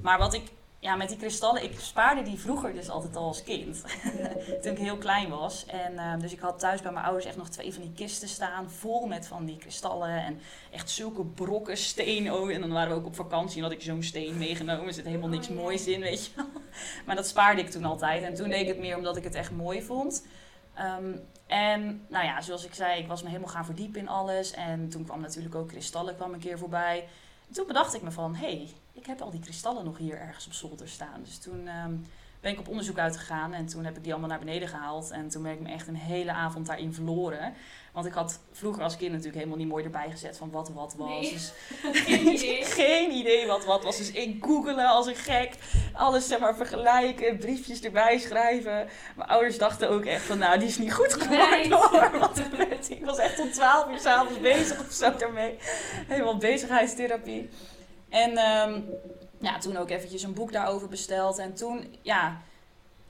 Speaker 3: maar wat ik. Ja, met die kristallen, ik spaarde die vroeger dus altijd al als kind. <laughs> Toen ik heel klein was. En ehm, dus ik had thuis bij mijn ouders echt nog twee van die kisten staan. Vol met van die kristallen. En echt zulke brokken steen ook. En dan waren we ook op vakantie en had ik zo'n steen meegenomen. Er zit helemaal niks
Speaker 1: Oh, ja.
Speaker 3: moois in, weet je wel. <laughs> Maar dat spaarde ik toen altijd. En toen deed ik het meer omdat ik het echt mooi vond. Ehm, en nou ja, zoals ik zei, ik was me helemaal gaan verdiepen in alles. En toen kwam natuurlijk ook kristallen kwam een keer voorbij. En toen bedacht ik me van, hé, hey, ik heb al die kristallen nog hier ergens op zolder staan. Dus toen ehm, ben ik op onderzoek uitgegaan en toen heb ik die allemaal naar beneden gehaald. En toen ben ik me echt een hele avond daarin verloren. Want ik had vroeger als kind natuurlijk helemaal niet mooi erbij gezet van wat wat was.
Speaker 1: Nee.
Speaker 3: Dus <laughs>
Speaker 1: Geen <laughs> idee.
Speaker 3: geen idee wat wat was. Dus ik googelen als een gek. Alles zeg maar vergelijken. Briefjes erbij schrijven. Mijn ouders dachten ook echt van nou die is niet goed geworden <laughs> hoor. Hier? Ik was echt tot 12 uur s'avonds bezig of zo daarmee. Helemaal bezigheidstherapie. En ehm, ja, toen ook eventjes een boek daarover besteld. En toen ja...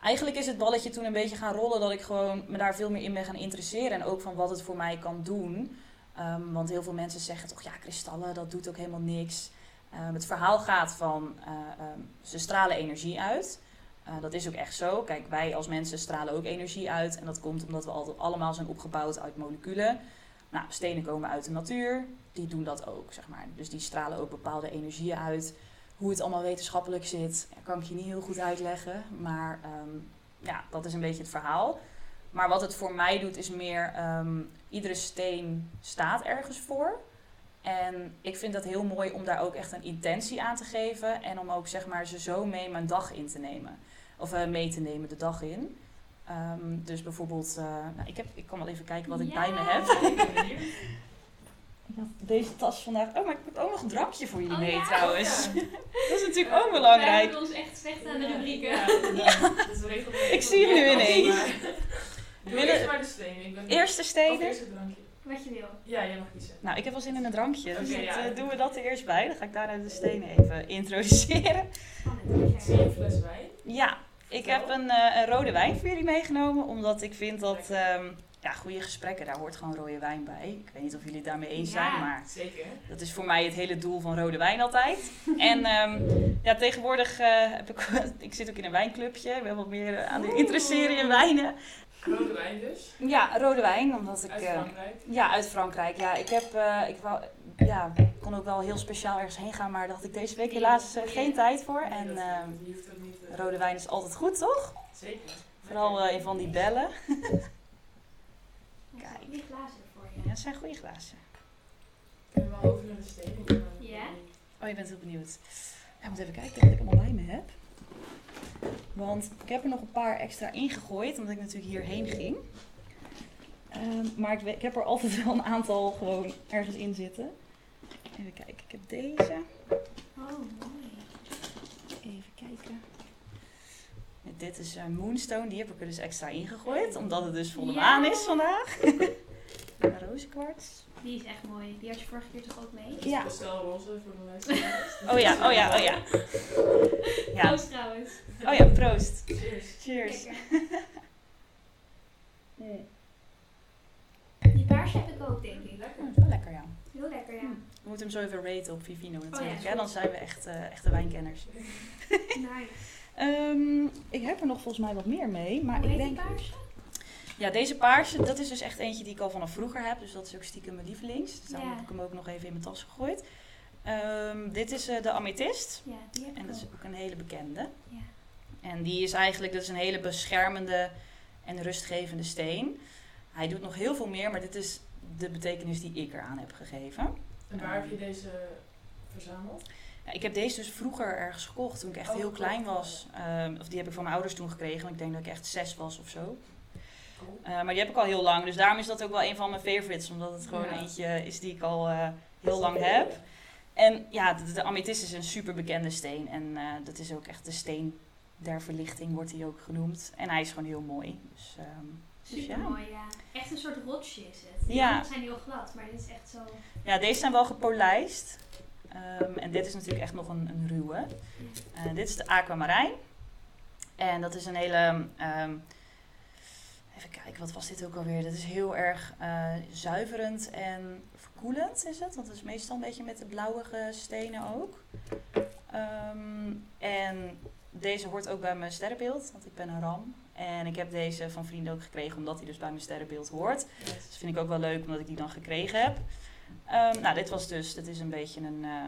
Speaker 3: Eigenlijk is het balletje toen een beetje gaan rollen dat ik gewoon me daar veel meer in ben gaan interesseren. En ook van wat het voor mij kan doen. Ehm, want heel veel mensen zeggen toch, ja, kristallen, dat doet ook helemaal niks. Ehm, het verhaal gaat van, eh, ze stralen energie uit. Eh, dat is ook echt zo. Kijk, wij als mensen stralen ook energie uit. En dat komt omdat we allemaal zijn opgebouwd uit moleculen. Nou, stenen komen uit de natuur. Die doen dat ook, zeg maar. Dus die stralen ook bepaalde energieën uit. Hoe het allemaal wetenschappelijk zit, kan ik je niet heel goed uitleggen. Maar ehm, ja, dat is een beetje het verhaal. Maar wat het voor mij doet, is meer ehm, iedere steen staat ergens voor. En ik vind dat heel mooi om daar ook echt een intentie aan te geven. En om ook zeg maar ze zo mee mijn dag in te nemen. Of eh, mee te nemen de dag in. Ehm, dus bijvoorbeeld, eh, nou, ik, heb, ik kan wel even kijken wat ik bij me heb. <laughs>
Speaker 2: Ik.
Speaker 3: Ik had deze tas vandaag. Oh, maar ik heb ook nog een drankje voor jullie
Speaker 1: Oh,
Speaker 3: mee
Speaker 1: ja?
Speaker 3: trouwens.
Speaker 2: Ja. <laughs>
Speaker 3: Dat is natuurlijk ook belangrijk.
Speaker 1: houden ons echt slecht aan de rubrieken.
Speaker 2: Ja. Dus we
Speaker 3: Ik zie hem nu ineens.
Speaker 2: Doe
Speaker 3: Willen-
Speaker 2: eerst maar de. Ik ben
Speaker 3: Eerste
Speaker 2: eerst drankje.
Speaker 1: Wat je wil.
Speaker 2: Ja, jij mag kiezen.
Speaker 3: Nou, ik heb wel zin in een drankje. Dus dat,
Speaker 2: ja.
Speaker 3: eh, doen we dat er eerst bij. Dan ga ik daarna de stenen even introduceren.
Speaker 1: Spannend.
Speaker 2: Zie je een fles wijn?
Speaker 3: Ja, ik heb een, eh, een rode wijn voor jullie meegenomen. Omdat ik vind dat ehm, ja, goede gesprekken, daar hoort gewoon rode wijn bij. Ik weet niet of jullie het daarmee eens
Speaker 1: Ja.
Speaker 3: zijn, maar
Speaker 2: Zeker.
Speaker 3: dat is voor mij het hele doel van rode wijn altijd. <laughs> En ehm, ja, tegenwoordig eh, heb ik, <laughs> ik zit ook in een wijnclubje. Ik ben wat meer eh, aan het interesseren in wijnen.
Speaker 2: Rode wijn dus.
Speaker 3: Ja, rode wijn, omdat ik...
Speaker 2: Uit
Speaker 3: eh,
Speaker 2: Frankrijk.
Speaker 3: ja, uit Frankrijk. Ja, ik heb, ik wou, ja, kon ook wel heel speciaal ergens heen gaan, maar daar had ik deze week helaas geen tijd voor. En ehm,
Speaker 2: eh,
Speaker 3: rode wijn is altijd goed, toch?
Speaker 2: Zeker.
Speaker 3: Vooral in van die bellen. <laughs>
Speaker 1: Kijk. Die glazen voor je.
Speaker 3: Ja, dat zijn goede glazen.
Speaker 2: Kunnen we wel over naar de steden?
Speaker 1: Ja?
Speaker 3: Oh, je bent heel benieuwd. Ja, ik moet even kijken wat ik allemaal bij me heb. Want ik heb er nog een paar extra ingegooid, omdat ik natuurlijk hierheen ging. Ehm, maar ik, ik heb er altijd <laughs> wel een aantal gewoon ergens in zitten. Even kijken, ik heb deze.
Speaker 1: Oh, mooi.
Speaker 3: Even kijken. Ja, dit is een Moonstone, die heb ik er dus extra ingegooid, omdat het dus volle
Speaker 1: Ja.
Speaker 3: maan is vandaag. <laughs> Een rozenkwarts.
Speaker 1: Die is echt mooi. Die had je vorige keer toch ook mee?
Speaker 3: Ja.
Speaker 2: Bestel roze voor de luisteraars. <laughs>
Speaker 3: Oh ja, oh ja, oh ja. <laughs> Ja.
Speaker 1: Proost trouwens.
Speaker 3: Oh ja, proost.
Speaker 2: Cheers.
Speaker 3: Cheers.
Speaker 1: Lekker. Die paarse heb ik ook, denk ik.
Speaker 2: Lekker.
Speaker 3: Oh, wel lekker, ja.
Speaker 1: Heel lekker, ja.
Speaker 3: We moeten hem zo even raten op Vivino natuurlijk.
Speaker 1: ja,
Speaker 3: hè? Dan zijn we echt eh, echte wijnkenners.
Speaker 1: Nice.
Speaker 3: Ehm, ik heb er nog volgens mij wat meer mee, maar
Speaker 1: Hoe
Speaker 3: ik denk...
Speaker 1: paarse?
Speaker 3: Ja, deze paarse, dat is dus echt eentje die ik al vanaf vroeger heb. Dus dat is ook stiekem mijn lievelings. Dus daarom
Speaker 1: Ja.
Speaker 3: heb ik hem ook nog even in mijn tas gegooid. Ehm, dit is eh, de amethyst.
Speaker 1: Ja, die heb
Speaker 3: En dat is
Speaker 1: ook.
Speaker 3: ook een hele bekende.
Speaker 1: Ja.
Speaker 3: En die is eigenlijk, dat is een hele beschermende en rustgevende steen. Hij doet nog heel veel meer, maar dit is de betekenis die ik eraan heb gegeven.
Speaker 2: En waar heb je deze verzameld?
Speaker 3: Ik heb deze dus vroeger ergens gekocht toen ik echt
Speaker 2: Oh,
Speaker 3: heel klein was. Ehm, of die heb ik van mijn ouders toen gekregen, want ik denk dat ik echt zes was of zo. Eh, maar die heb ik al heel lang, dus daarom is dat ook wel een van mijn favorites. Omdat het gewoon
Speaker 2: Ja.
Speaker 3: eentje is die ik al eh, heel lang heb. En ja, de, de amethyst is een super bekende steen. En eh, dat is ook echt de steen der verlichting, wordt hij ook genoemd. En hij is gewoon heel mooi. Dus, ehm, dus
Speaker 1: Super
Speaker 3: ja.
Speaker 1: mooi, ja. Echt een soort rotsje is het. Die
Speaker 3: Ja.
Speaker 1: zijn heel glad, maar dit is echt zo...
Speaker 3: ja, deze zijn wel gepolijst. Ehm, en dit is natuurlijk echt nog een, een ruwe. Eh, dit is de aquamarijn. En dat is een hele... ehm, even kijken, wat was dit ook alweer? Dat is heel erg eh, zuiverend en verkoelend is het. Want het is meestal een beetje met de blauwige stenen ook. Ehm, en deze hoort ook bij mijn sterrenbeeld, want ik ben een ram. En ik heb deze van vrienden ook gekregen omdat hij dus bij mijn sterrenbeeld hoort. Dus vind ik ook wel leuk omdat ik die dan gekregen heb. Ehm, nou, dit was dus, dit is een beetje een eh,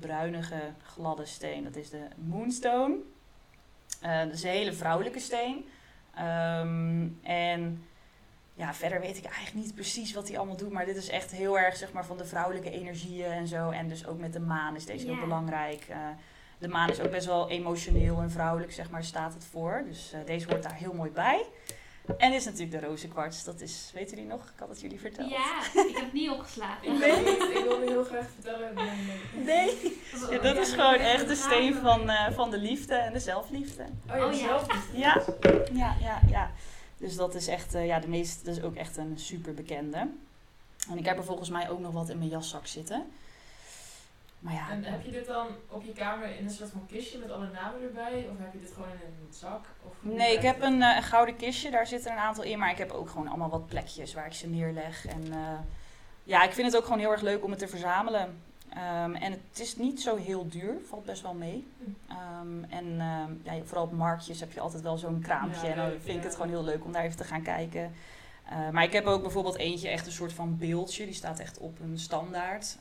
Speaker 3: bruinige, gladde steen. Dat is de Moonstone. Eh, dat is een hele vrouwelijke steen. Ehm, en ja, verder weet ik eigenlijk niet precies wat hij allemaal doet. Maar dit is echt heel erg zeg maar, van de vrouwelijke energieën en zo. En dus ook met de maan is deze heel belangrijk. Eh, de maan is ook best wel emotioneel en vrouwelijk, zeg maar, staat het voor. Dus deze hoort daar heel mooi bij. En dit is natuurlijk de rozenkwarts. Dat is, weten jullie nog? Ik had het jullie verteld.
Speaker 1: Ja, ik heb het niet opgeslagen. <laughs>
Speaker 2: Ik, weet niet, ik wilde heel graag vertellen. Nee, nee.
Speaker 3: Nee. Ja, dat is gewoon echt de steen van, eh, van de liefde en de zelfliefde.
Speaker 2: Oh ja,
Speaker 1: Oh ja.
Speaker 2: zelf.
Speaker 3: Ja, ja, ja, ja. Dus dat is echt, eh, ja, de meest, dat is ook echt een super bekende. En ik heb er volgens mij ook nog wat in mijn jaszak zitten. Maar ja,
Speaker 2: En heb je dit dan op je kamer in een soort van kistje met alle namen erbij? Of heb je dit gewoon in een zak? Of
Speaker 3: nee, ik heb een, eh, een gouden kistje, daar zitten een aantal in. Maar ik heb ook gewoon allemaal wat plekjes waar ik ze neerleg. En eh, ja, ik vind het ook gewoon heel erg leuk om het te verzamelen. Ehm, en het is niet zo heel duur, valt best wel mee. Ehm, en ehm, ja, vooral op marktjes heb je altijd wel zo'n kraampje.
Speaker 2: Ja,
Speaker 3: en dan vind ik het gewoon heel leuk om daar even te gaan kijken. Eh, maar ik heb ook bijvoorbeeld eentje, echt een soort van beeldje. Die staat echt op een standaard.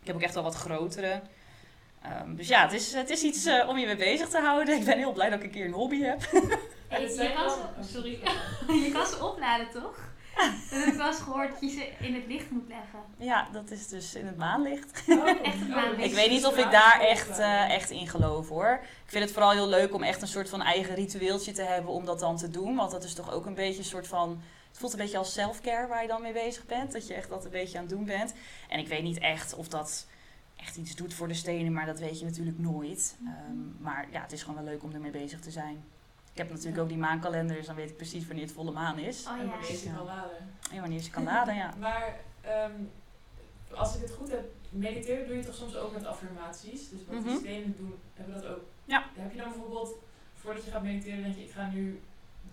Speaker 3: Ik heb ook echt wel wat grotere. Ehm, dus ja, het is, het is iets eh, om je mee bezig te houden. Ik ben heel blij dat ik een keer een hobby heb.
Speaker 2: Het
Speaker 1: je, kan ze, sorry. <laughs> je kan ze opladen, toch? <laughs> Dan heb ik wel eens gehoord dat je ze in het licht moet leggen.
Speaker 3: Ja, dat is dus in het maanlicht.
Speaker 2: Oh,
Speaker 1: Echt
Speaker 2: dat <laughs>
Speaker 3: Ik weet niet of ik daar echt, eh, echt in geloof hoor. Ik vind het vooral heel leuk om echt een soort van eigen ritueeltje te hebben om dat dan te doen. Want dat is toch ook een beetje een soort van. Het voelt een beetje als self-care waar je dan mee bezig bent. Dat je echt dat een beetje aan het doen bent. En ik weet niet echt of dat echt iets doet voor de stenen, maar dat weet je natuurlijk nooit. Ehm, maar ja, het is gewoon wel leuk om ermee bezig te zijn. Ik heb natuurlijk ook die maankalender, dus dan weet ik precies wanneer het volle maan is.
Speaker 1: Oh
Speaker 2: En wanneer je ze kan laden.
Speaker 3: En wanneer je kan laden, ja. <laughs>
Speaker 2: Maar ehm, als ik het goed heb, mediteren doe je toch soms ook met affirmaties. Dus wat
Speaker 3: Mhm.
Speaker 2: die stenen doen, hebben we dat ook.
Speaker 3: Ja.
Speaker 2: Heb je dan bijvoorbeeld, voordat je gaat mediteren, denk je, ik ga nu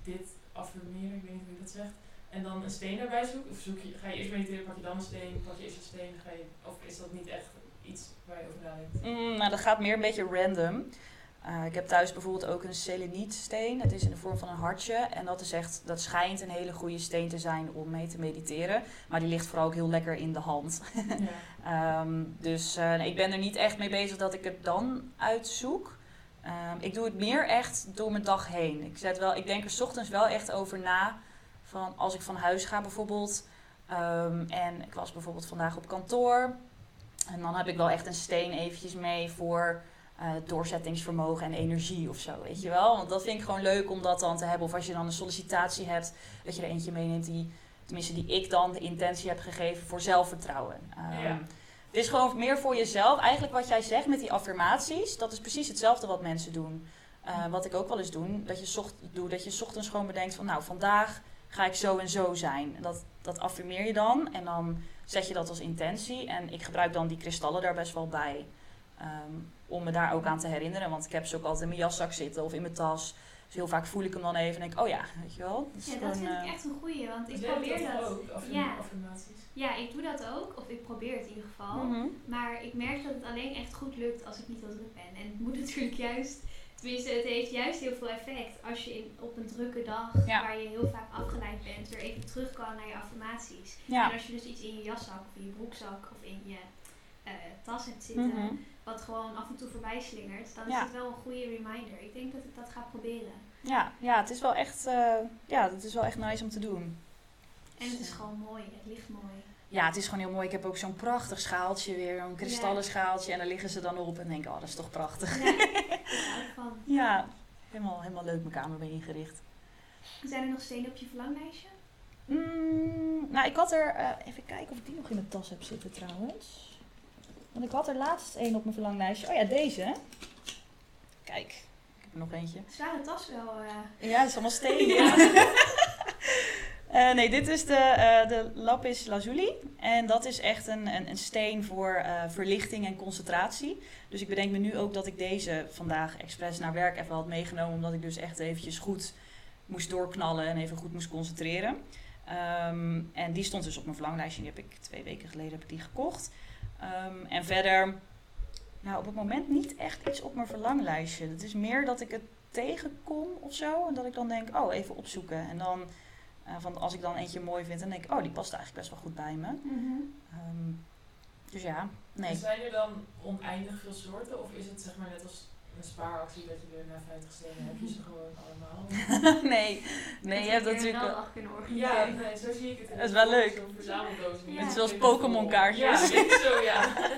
Speaker 2: dit affirmeren, ik weet niet hoe je dat zegt. En dan een steen erbij zoeken? Of zoek je, ga je eerst mediteren, pak je dan een steen, pak je eerst een steen, ga je, of is dat niet echt iets waar je over nadenkt?
Speaker 3: Mm, nou, dat gaat meer een beetje random. Eh, ik heb thuis bijvoorbeeld ook een selenietsteen. Het is in de vorm van een hartje. En dat, is echt, dat schijnt een hele goede steen te zijn om mee te mediteren. Maar die ligt vooral ook heel lekker in de hand. <laughs>
Speaker 2: ja.
Speaker 3: Ehm, dus eh, ik ben er niet echt mee bezig dat ik het dan uitzoek. Ehm, ik doe het meer echt door mijn dag heen. Ik, zet wel, ik denk er 's ochtends wel echt over na. Van als ik van huis ga bijvoorbeeld. ehm, en ik was bijvoorbeeld vandaag op kantoor. En dan heb ik wel echt een steen eventjes mee voor eh, doorzettingsvermogen en energie of zo, weet je wel. Want dat vind ik gewoon leuk om dat dan te hebben. Of als je dan een sollicitatie hebt, dat je er eentje meeneemt die, tenminste die ik dan de intentie heb gegeven voor zelfvertrouwen. Ehm,
Speaker 2: Ja.
Speaker 3: Het is gewoon meer voor jezelf. Eigenlijk wat jij zegt met die affirmaties, dat is precies hetzelfde wat mensen doen. Eh, wat ik ook wel eens doe, dat je, zocht, doe, dat je 's ochtends gewoon bedenkt van nou, vandaag ga ik zo en zo zijn. En dat, dat affirmeer je dan en dan zet je dat als intentie. En ik gebruik dan die kristallen daar best wel bij. ehm, om me daar ook aan te herinneren. Want ik heb ze ook altijd in mijn jaszak zitten of in mijn tas. Dus heel vaak voel ik hem dan even en denk ik, oh ja, weet je wel. Dat is
Speaker 1: Ja, dat
Speaker 3: gewoon,
Speaker 1: vind ik
Speaker 3: eh,
Speaker 1: echt een goeie, want ik probeer dat.
Speaker 2: ook, affirm-
Speaker 1: Ja.
Speaker 2: affirmaties.
Speaker 1: Ja, ik doe dat ook, of ik probeer het in ieder geval.
Speaker 3: mhm.
Speaker 1: Maar ik merk dat het alleen echt goed lukt als ik niet heel druk ben. En het moet natuurlijk juist, tenminste, het heeft juist heel veel effect als je in, op een drukke dag,
Speaker 3: Ja.
Speaker 1: waar je heel vaak afgeleid bent, weer even terug kan naar je affirmaties.
Speaker 3: Ja.
Speaker 1: En als je dus iets in je jaszak of in je broekzak of in je eh, tas hebt zitten,
Speaker 3: Mhm.
Speaker 1: wat gewoon af en toe voorbij slingert, dan
Speaker 3: Ja.
Speaker 1: is het wel een goede reminder. Ik denk dat ik dat ga proberen.
Speaker 3: Ja, ja, het is wel echt, eh, ja, het is wel echt nice om te doen.
Speaker 1: En het is gewoon mooi, het ligt mooi.
Speaker 3: Ja, het is gewoon heel mooi. Ik heb ook zo'n prachtig schaaltje weer, een kristallen schaaltje. En daar liggen ze dan op en denk ik, oh, dat is toch prachtig.
Speaker 1: Ja. <laughs>
Speaker 3: Ja, helemaal, helemaal leuk mijn kamer mee ingericht.
Speaker 1: Zijn er nog stenen op je verlanglijstje?
Speaker 3: Mm, nou, ik had er, eh, even kijken of ik die nog in mijn tas heb zitten trouwens. Want ik had er laatst één op mijn verlanglijstje. Oh ja, deze. Kijk, ik heb er nog eentje.
Speaker 1: Zware tas wel. eh.
Speaker 3: Ja, het is allemaal stenen. <laughs> <laughs> Eh, nee, dit is de, eh, de lapis lazuli. En dat is echt een, een, een steen voor eh, verlichting en concentratie. Dus ik bedenk me nu ook dat ik deze vandaag expres naar werk even had meegenomen. Omdat ik dus echt eventjes goed moest doorknallen en even goed moest concentreren. Ehm, en die stond dus op mijn verlanglijstje. Die heb ik twee weken geleden heb ik die gekocht. Ehm, en verder, nou op het moment niet echt iets op mijn verlanglijstje. Het is meer dat ik het tegenkom of zo. En dat ik dan denk, oh, even opzoeken. En dan, eh, van als ik dan eentje mooi vind, dan denk ik, oh, die past eigenlijk best wel goed bij me. Ehm, dus ja, nee.
Speaker 2: En Zijn er dan oneindig veel soorten? Of is het zeg maar net als een spaaractie dat je er na 50 stenen heb je ze gewoon allemaal? <laughs>
Speaker 3: nee, nee, je hebt natuurlijk...
Speaker 1: wel kunnen
Speaker 2: Ja,
Speaker 1: organiseren.
Speaker 2: nee, zo zie ik het.
Speaker 3: Dat is wel leuk.
Speaker 2: Zo'n verzameldoos.
Speaker 1: Ja.
Speaker 3: Net zoals Pokémon kaartjes.
Speaker 2: Ja, zo, ja. <laughs>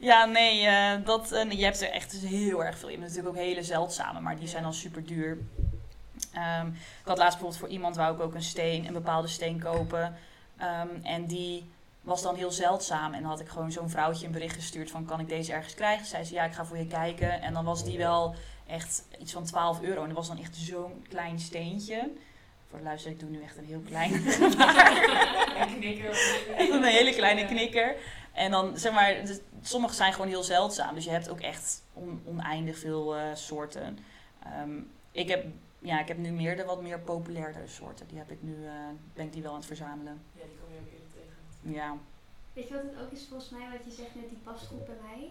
Speaker 3: Ja, nee, eh, dat, je hebt er echt dus heel erg veel. Je hebt natuurlijk ook hele zeldzame, maar die zijn dan super duur. Ehm, ik had laatst bijvoorbeeld voor iemand wou ik ook een steen, een bepaalde steen kopen. Ehm, en die was dan heel zeldzaam. En dan had ik gewoon zo'n vrouwtje een bericht gestuurd van kan ik deze ergens krijgen? Zei ze ja, ik ga voor je kijken. En dan was die wel echt iets van 12 euro. En dat was dan echt zo'n klein steentje. Voor de luisteraar, ik doe nu echt een heel klein <laughs>
Speaker 2: En knikken.
Speaker 3: Echt <laughs> een hele kleine knikker. En dan zeg maar, dus sommige zijn gewoon heel zeldzaam. Dus je hebt ook echt on- oneindig veel eh, soorten. Ehm, ik, heb, ja, ik heb nu meer de wat meer populairdere soorten. Die heb ik nu, eh, ben ik die wel aan het verzamelen.
Speaker 2: Ja, die kom je ook eerder tegen.
Speaker 3: Ja.
Speaker 1: Weet je wat het ook is volgens mij, wat je zegt net, die past goed bij mij.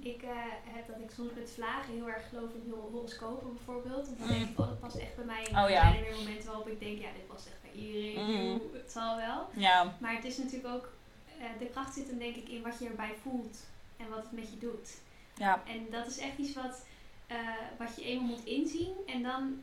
Speaker 1: Ik eh, heb dat ik soms met vlagen heel erg geloof in heel horoscopen bijvoorbeeld. En dan denk ik, oh dat past echt bij mij. En
Speaker 3: Oh,
Speaker 1: dan
Speaker 3: ja.
Speaker 1: zijn er weer momenten waarop ik denk, ja dit past echt bij iedereen.
Speaker 3: Mhm.
Speaker 1: Het zal wel.
Speaker 3: Ja,
Speaker 1: Maar het is natuurlijk ook, eh, de kracht zit hem denk ik in wat je erbij voelt. En wat het met je doet.
Speaker 3: ja,
Speaker 1: En dat is echt iets wat, eh, wat je eenmaal moet inzien. En dan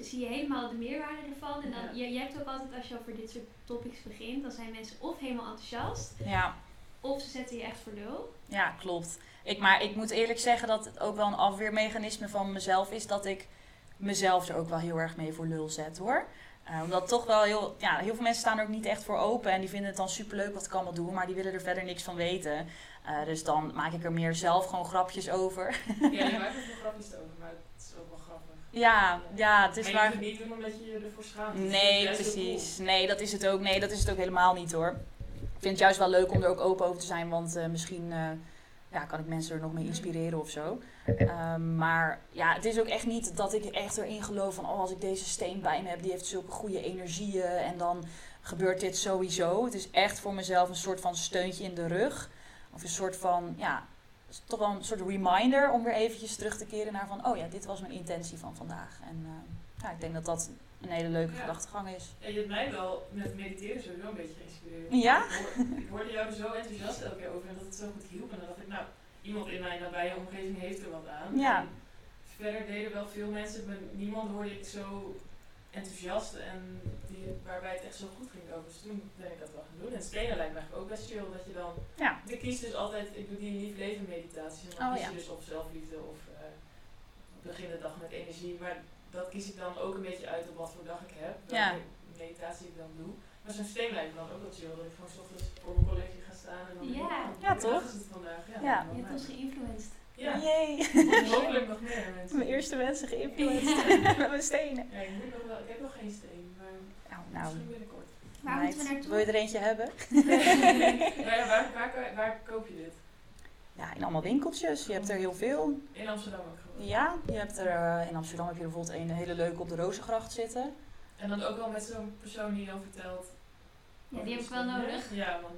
Speaker 1: zie je helemaal de meerwaarde ervan. En dan,
Speaker 2: Ja.
Speaker 1: je, je hebt ook altijd, als je over dit soort topics begint, dan zijn mensen of helemaal enthousiast,
Speaker 3: Ja.
Speaker 1: of ze zetten je echt voor lul.
Speaker 3: Ja, klopt. Ik, maar ik moet eerlijk zeggen dat het ook wel een afweermechanisme van mezelf is dat ik mezelf er ook wel heel erg mee voor lul zet hoor. Eh, omdat toch wel heel, ja, heel veel mensen staan er ook niet echt voor open en die vinden het dan superleuk wat ik allemaal doe, maar die willen er verder niks van weten. Eh, dus dan maak ik er meer zelf gewoon grapjes over.
Speaker 2: Ja, je <laughs> maakt er grapjes over, maar het is ook wel grappig.
Speaker 3: Ja, ja, het is
Speaker 2: maar je
Speaker 3: waar.
Speaker 2: het niet doen omdat je je ervoor schaamt.
Speaker 3: Nee, precies. Nee, dat is het ook. Nee, dat is het ook helemaal niet hoor. Ik vind het juist wel leuk om er ook open over te zijn, want eh, misschien eh, ja, kan ik mensen er nog mee inspireren of zo. Ehm, maar ja, het is ook echt niet dat ik echt erin geloof van, oh, als ik deze steen bij me heb, die heeft zulke goede energieën en dan gebeurt dit sowieso. Het is echt voor mezelf een soort van steuntje in de rug. Of een soort van, ja, toch wel een soort reminder om weer eventjes terug te keren naar van, oh ja, dit was mijn intentie van vandaag. En eh, ja, ik denk dat dat een hele leuke
Speaker 2: Ja.
Speaker 3: gedachtegang is.
Speaker 2: Ja, je hebt mij wel met mediteren sowieso een beetje geïnspireerd.
Speaker 3: Ja?
Speaker 2: Ik, hoor- ik hoorde jou er zo enthousiast elke keer over en dat het zo goed hielp. En dan dacht ik, nou, iemand in mijn nabije omgeving heeft er wat aan.
Speaker 3: Ja.
Speaker 2: En verder deden wel veel mensen, maar niemand hoorde ik zo enthousiast en die, waarbij het echt zo goed ging over. Dus toen ben ik dat wel gaan doen. En stenen lijkt me eigenlijk ook best chill dat je dan...
Speaker 3: Ja.
Speaker 2: Ik kies dus altijd, ik doe die lief leven meditaties. En dan
Speaker 3: Oh,
Speaker 2: kies
Speaker 3: ja.
Speaker 2: je dus of zelfliefde of eh, begin de dag met energie. Maar dat kies ik dan ook een beetje uit op wat voor dag ik heb.
Speaker 3: Ja.
Speaker 2: Meditatie ik dan doe. Maar zo'n steen lijkt me dan ook wel chill. Dat ik gewoon 's ochtends voor mijn college ga staan en dan
Speaker 1: Ja.
Speaker 3: Ja, toch?
Speaker 2: is het vandaag? Ja,
Speaker 3: Ja.
Speaker 1: Je hebt ons geïnfluenced.
Speaker 2: Ja,
Speaker 3: Yay!
Speaker 2: hopelijk nog meer mensen.
Speaker 3: Mijn eerste mensen geïnfluenced <laughs> met mijn stenen.
Speaker 2: Ja, ik, moet nog wel, ik heb nog geen steen, maar
Speaker 3: Nou, nou.
Speaker 2: misschien binnenkort.
Speaker 1: Waar
Speaker 3: meid,
Speaker 1: moeten we naartoe?
Speaker 3: Wil je er eentje hebben? <laughs>
Speaker 2: waar, waar, waar, waar koop je dit?
Speaker 3: Ja, in allemaal winkeltjes. Je hebt er heel veel.
Speaker 2: In Amsterdam ook gewoon.
Speaker 3: Ja, je hebt er eh, in Amsterdam heb je er bijvoorbeeld een hele leuke op de Rozengracht zitten.
Speaker 2: En dan ook wel met zo'n persoon die dan vertelt.
Speaker 1: Ja, die heb ik wel nodig.
Speaker 2: Ja, want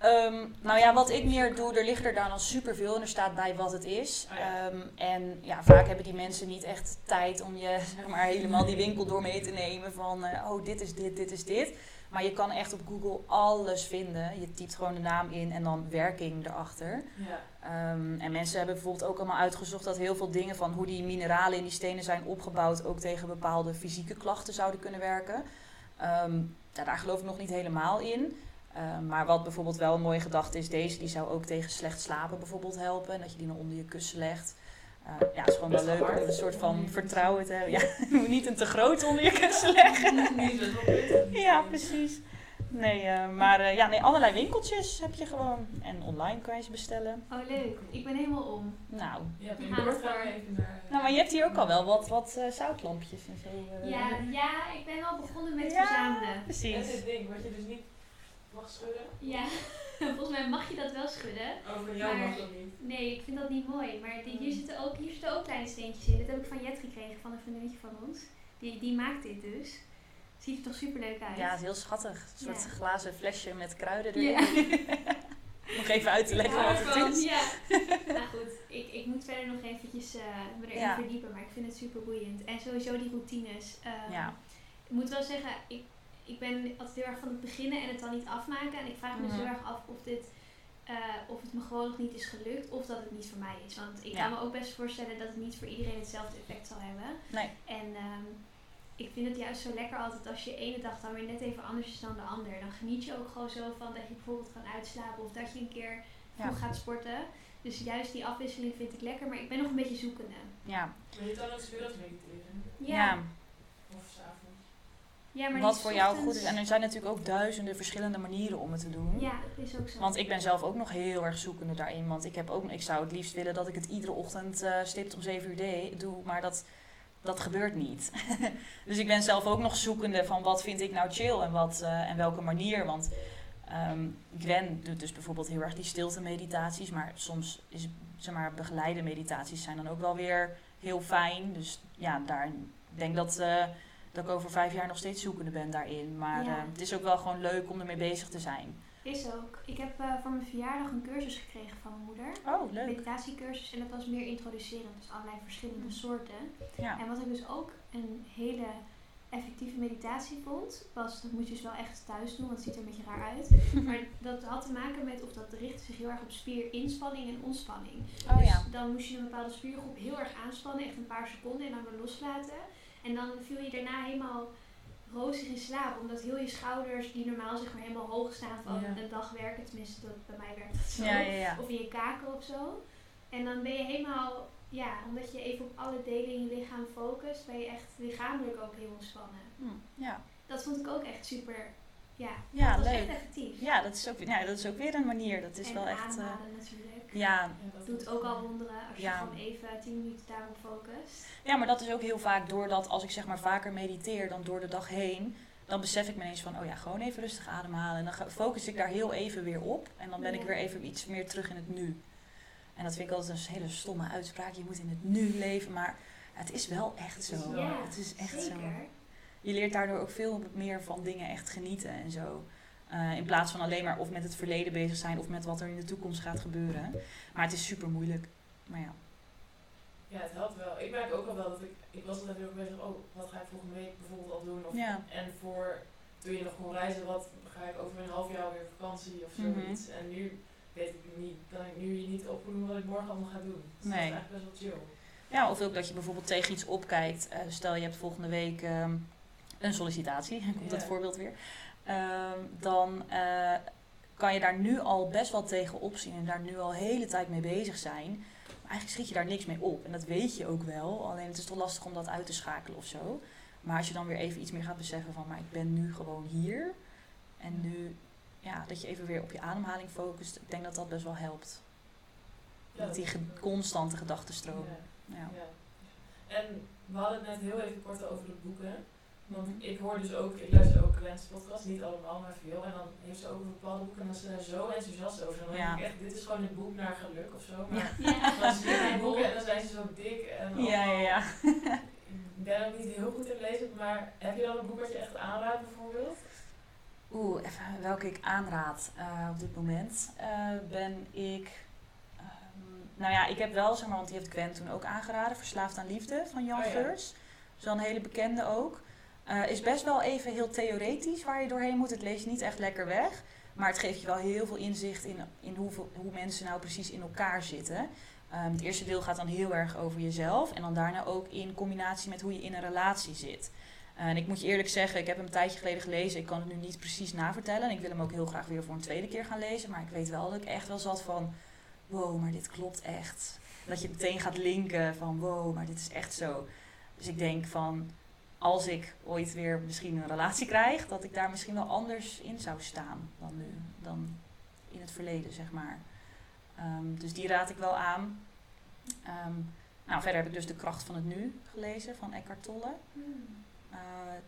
Speaker 3: Ehm, nou ja, wat ik meer doe, er ligt er dan al superveel en er staat bij wat het is.
Speaker 2: Oh ja.
Speaker 3: Ehm, en ja, vaak hebben die mensen niet echt tijd om je <laughs> zeg maar, helemaal die winkel door mee te nemen van eh, oh, dit is dit, dit is dit. Maar je kan echt op Google alles vinden. Je typt gewoon de naam in en dan werking erachter.
Speaker 2: ja.
Speaker 3: Ehm, en mensen hebben bijvoorbeeld ook allemaal uitgezocht dat heel veel dingen van hoe die mineralen in die stenen zijn opgebouwd ook tegen bepaalde fysieke klachten zouden kunnen werken. Ja, daar geloof ik nog niet helemaal in. Ehm, maar wat bijvoorbeeld wel een mooie gedachte is, deze die zou ook tegen slecht slapen bijvoorbeeld helpen. En dat je die dan onder je kussen legt. Eh, ja, het is gewoon wel leuk om een soort van vertrouwen te hebben. Ja, <laughs> je moet niet een te groot onder je kussen leggen. <laughs> Ja, precies. Nee, eh, maar eh, ja, nee, allerlei winkeltjes heb je gewoon. En online kan je ze bestellen.
Speaker 1: Oh, leuk. Ik ben helemaal om.
Speaker 3: Nou,
Speaker 2: Ja, gaan we even naar...
Speaker 3: nou maar je hebt hier ook al wel wat, wat eh, zoutlampjes en zo. eh.
Speaker 1: Ja, ja, ik ben al begonnen met
Speaker 3: Ja.
Speaker 1: verzamelen.
Speaker 2: Dat is
Speaker 3: precies.
Speaker 2: het ding, wat je dus niet mag schudden.
Speaker 1: Ja, <laughs> volgens mij mag je dat wel schudden.
Speaker 2: Over jou
Speaker 1: Maar-
Speaker 2: mag dat niet.
Speaker 1: Nee, ik vind dat niet mooi. Maar die, hier, zitten ook, hier zitten ook kleine steentjes in. Dat heb ik van Jet gekregen, van een vriendinnetje van ons. Die, die maakt dit dus. Ziet er toch super leuk uit?
Speaker 3: Ja, het is heel schattig. Een soort
Speaker 1: Ja.
Speaker 3: glazen flesje met kruiden erin.
Speaker 1: Ja. <laughs>
Speaker 3: Nog even uit te leggen
Speaker 1: hou
Speaker 3: wat het is.
Speaker 1: Ja. <laughs> nou goed, ik, ik moet verder nog eventjes eh, me erin
Speaker 3: Ja.
Speaker 1: verdiepen, maar ik vind het super boeiend. En sowieso die routines. ehm,
Speaker 3: Ja.
Speaker 1: Ik moet wel zeggen, ik, ik ben altijd heel erg van het beginnen en het dan niet afmaken. En ik vraag me dus
Speaker 3: Mhm.
Speaker 1: heel erg af of dit... eh, of het me gewoon nog niet is gelukt of dat het niet voor mij is. Want ik
Speaker 3: Ja.
Speaker 1: kan me ook best voorstellen dat het niet voor iedereen hetzelfde effect zal hebben.
Speaker 3: Nee.
Speaker 1: En ehm, ik vind het juist zo lekker altijd als je ene dag dan weer net even anders is dan de ander. Dan geniet je ook gewoon zo van dat je bijvoorbeeld kan uitslapen of dat je een keer vroeg
Speaker 3: Ja.
Speaker 1: gaat sporten. Dus juist die afwisseling vind ik lekker, maar ik ben nog een beetje zoekende.
Speaker 3: Ja.
Speaker 2: Wil je dan ook 's middags mediteren?
Speaker 1: Ja,
Speaker 3: ja.
Speaker 1: Ja
Speaker 3: Wat voor jou goed is. En er zijn natuurlijk ook duizenden verschillende manieren om het te doen.
Speaker 1: Ja, dat is ook zo.
Speaker 3: Want ik ben zelf ook nog heel erg zoekende daarin. Want ik, heb ook, ik zou het liefst willen dat ik het iedere ochtend eh, stipt om 7 uur de- doe. Maar dat, dat gebeurt niet. <laughs> dus ik ben zelf ook nog zoekende van wat vind ik nou chill en, wat, eh, en welke manier. Want ehm Gwen doet dus bijvoorbeeld heel erg die stilte meditaties. Maar soms is zeg maar, begeleide meditaties zijn dan ook wel weer heel fijn. Dus ja, daar ik denk dat, eh, dat ik over vijf jaar nog steeds zoekende ben daarin. Maar
Speaker 1: Ja.
Speaker 3: eh, het is ook wel gewoon leuk om ermee bezig te zijn.
Speaker 1: Is ook. Ik heb eh, voor mijn verjaardag een cursus gekregen van mijn moeder.
Speaker 3: Oh,
Speaker 1: Een
Speaker 3: leuk.
Speaker 1: meditatiecursus en dat was meer introducerend, dus allerlei verschillende soorten.
Speaker 3: Ja.
Speaker 1: En wat ik dus ook een hele effectieve meditatie vond, was, dat moet je dus wel echt thuis doen, want het ziet er een beetje raar uit. <laughs> Maar dat had te maken met, of dat richtte zich heel erg op spierinspanning en ontspanning.
Speaker 3: Oh
Speaker 1: dus
Speaker 3: ja.
Speaker 1: dan moest je een bepaalde spiergroep heel erg aanspannen, echt een paar seconden en dan weer loslaten. En dan viel je daarna helemaal rozig in slaap. Omdat heel je schouders, die normaal zeg maar helemaal hoog staan van
Speaker 2: Ja.
Speaker 1: een dag werken. Tenminste, dat, bij mij werkt dat zo.
Speaker 3: Ja, ja, ja.
Speaker 1: Of in je kaken of zo. En dan ben je helemaal, ja, omdat je even op alle delen in je lichaam focust, ben je echt lichamelijk ook heel ontspannen.
Speaker 3: Hm, ja.
Speaker 1: Dat vond ik ook echt super, ja,
Speaker 3: Ja,
Speaker 1: dat
Speaker 3: leuk.
Speaker 1: echt effectief.
Speaker 3: Ja, dat is ook, ja, dat is ook weer een manier. Dat is
Speaker 1: en
Speaker 3: wel echt.
Speaker 1: ademhalen natuurlijk.
Speaker 3: Ja,
Speaker 2: En dat
Speaker 1: Doet ook al wonderen als je gewoon even 10 minuten daarop focust.
Speaker 3: ja, maar dat is ook heel vaak doordat als ik zeg maar vaker mediteer dan door de dag heen, dan besef ik me ineens van, oh ja, gewoon even rustig ademhalen. En dan focus ik daar heel even weer op. En dan ben ik weer even iets meer terug in het nu. En dat vind ik altijd een hele stomme uitspraak. Je moet in het nu leven, maar het is wel echt zo.
Speaker 2: Het is wel-
Speaker 1: Ja,
Speaker 3: het is echt
Speaker 1: zeker.
Speaker 3: zo. Je leert daardoor ook veel meer van dingen echt genieten en zo. Eh, in plaats van alleen maar of met het verleden bezig zijn of met wat er in de toekomst gaat gebeuren. Maar het is super moeilijk. Maar ja.
Speaker 2: Ja, het helpt wel. Ik merk ook al wel dat ik, ik was altijd heel erg bezig, oh, wat ga ik volgende week bijvoorbeeld al doen? Of,
Speaker 3: Ja.
Speaker 2: En voor, toen je nog kon reizen, wat ga ik over een half jaar weer vakantie of
Speaker 3: Mhm.
Speaker 2: zoiets. En nu weet ik niet, dan ik nu je niet opnoemen wat ik morgen allemaal ga doen. Dus
Speaker 3: Nee.
Speaker 2: dat is eigenlijk best wel chill.
Speaker 3: ja, of ook dat je bijvoorbeeld tegen iets opkijkt. Eh, stel je hebt volgende week ehm, een sollicitatie, <laughs> komt dat
Speaker 2: Ja.
Speaker 3: voorbeeld weer. Ehm, dan eh, kan je daar nu al best wel tegen opzien en daar nu al hele tijd mee bezig zijn. Maar eigenlijk schiet je daar niks mee op. En dat weet je ook wel. Alleen het is toch lastig om dat uit te schakelen of zo. Maar als je dan weer even iets meer gaat beseffen van, maar ik ben nu gewoon hier. En nu, ja, dat je even weer op je ademhaling focust. Ik denk dat dat best wel helpt.
Speaker 2: Ja,
Speaker 3: Met die
Speaker 2: dat-
Speaker 3: ge- constante gedachtenstroom.
Speaker 2: Ja.
Speaker 3: Ja.
Speaker 2: En we hadden het net heel even kort over de boeken. Want ik hoor dus ook, ik luister ook Glenn's podcast, niet allemaal, maar veel. En dan heeft ze ook een bepaalde boeken en dan is ze daar zo enthousiast over. En dan
Speaker 3: Ja.
Speaker 2: denk ik echt, dit is gewoon een boek naar geluk of zo. Maar
Speaker 1: Ja.
Speaker 2: dan zie je boeken en dan zijn ze zo dik. En
Speaker 3: Ja, ja, ja.
Speaker 2: Ik ben ook niet heel goed in lezen, maar heb je dan een boek wat je echt aanraadt bijvoorbeeld?
Speaker 3: Oeh, even welke ik aanraad eh, op dit moment. Eh, ben ik. ehm, nou ja, ik heb wel, zeg maar, want die heeft Gwen toen ook aangeraden. Verslaafd aan Liefde van Jan
Speaker 2: Oh ja.
Speaker 3: Geurs. Een hele bekende ook. Eh, is best wel even heel theoretisch waar je doorheen moet. Het lees je niet echt lekker weg. Maar het geeft je wel heel veel inzicht in, in hoeveel, hoe mensen nou precies in elkaar zitten. Ehm, het eerste deel gaat dan heel erg over jezelf. En dan daarna ook in combinatie met hoe je in een relatie zit. En ik moet je eerlijk zeggen, ik heb hem een tijdje geleden gelezen. Ik kan het nu niet precies navertellen. En ik wil hem ook heel graag weer voor een tweede keer gaan lezen. Maar ik weet wel dat ik echt wel zat van... Wow, maar dit klopt echt. Dat je meteen gaat linken van... Wow, maar dit is echt zo. Dus ik denk van... Als ik ooit weer misschien een relatie krijg... Dat ik daar misschien wel anders in zou staan dan nu. Dan in het verleden, zeg maar. Ehm, dus die raad ik wel aan. Ehm, nou, verder heb ik dus De Kracht van het Nu gelezen van Eckhart Tolle.
Speaker 1: Hmm.
Speaker 3: Eh,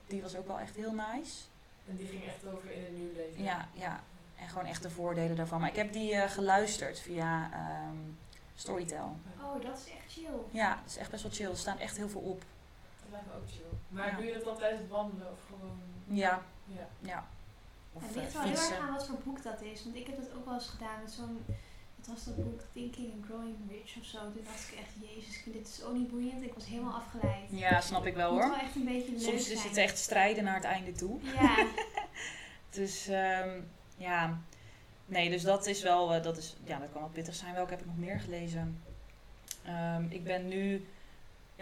Speaker 3: die was ook wel echt heel nice.
Speaker 2: En die ging echt over in het nieuw leven.
Speaker 3: Ja, ja. En gewoon echt de voordelen daarvan. Maar ik heb die eh, geluisterd via ehm, Storytel.
Speaker 1: Oh, dat is echt chill.
Speaker 3: Ja, dat is echt best wel chill. Er staan echt heel veel op.
Speaker 2: Dat lijkt me ook chill. Maar
Speaker 3: Ja.
Speaker 2: doe je dat dan tijdens het wandelen of gewoon...
Speaker 3: Ja,
Speaker 2: Ja.
Speaker 3: ja. Of
Speaker 1: Het
Speaker 3: eh,
Speaker 1: ligt wel heel erg aan wat voor boek dat is. Want ik heb dat ook wel eens gedaan met zo'n... Wat was dat boek? Thinking and Growing Rich of zo. Toen dacht ik echt, jezus, dit is zo niet boeiend. Ik was helemaal afgeleid.
Speaker 3: Ja, snap ik wel
Speaker 1: Het moet
Speaker 3: hoor.
Speaker 1: wel echt een beetje leuk
Speaker 3: Soms is het echt strijden naar het einde toe.
Speaker 1: Ja, <laughs>
Speaker 3: Dus ehm, ja, nee, dus dat is wel, eh, dat, is, ja, dat kan wel pittig zijn. Welke heb ik nog meer gelezen? Ehm, ik ben nu,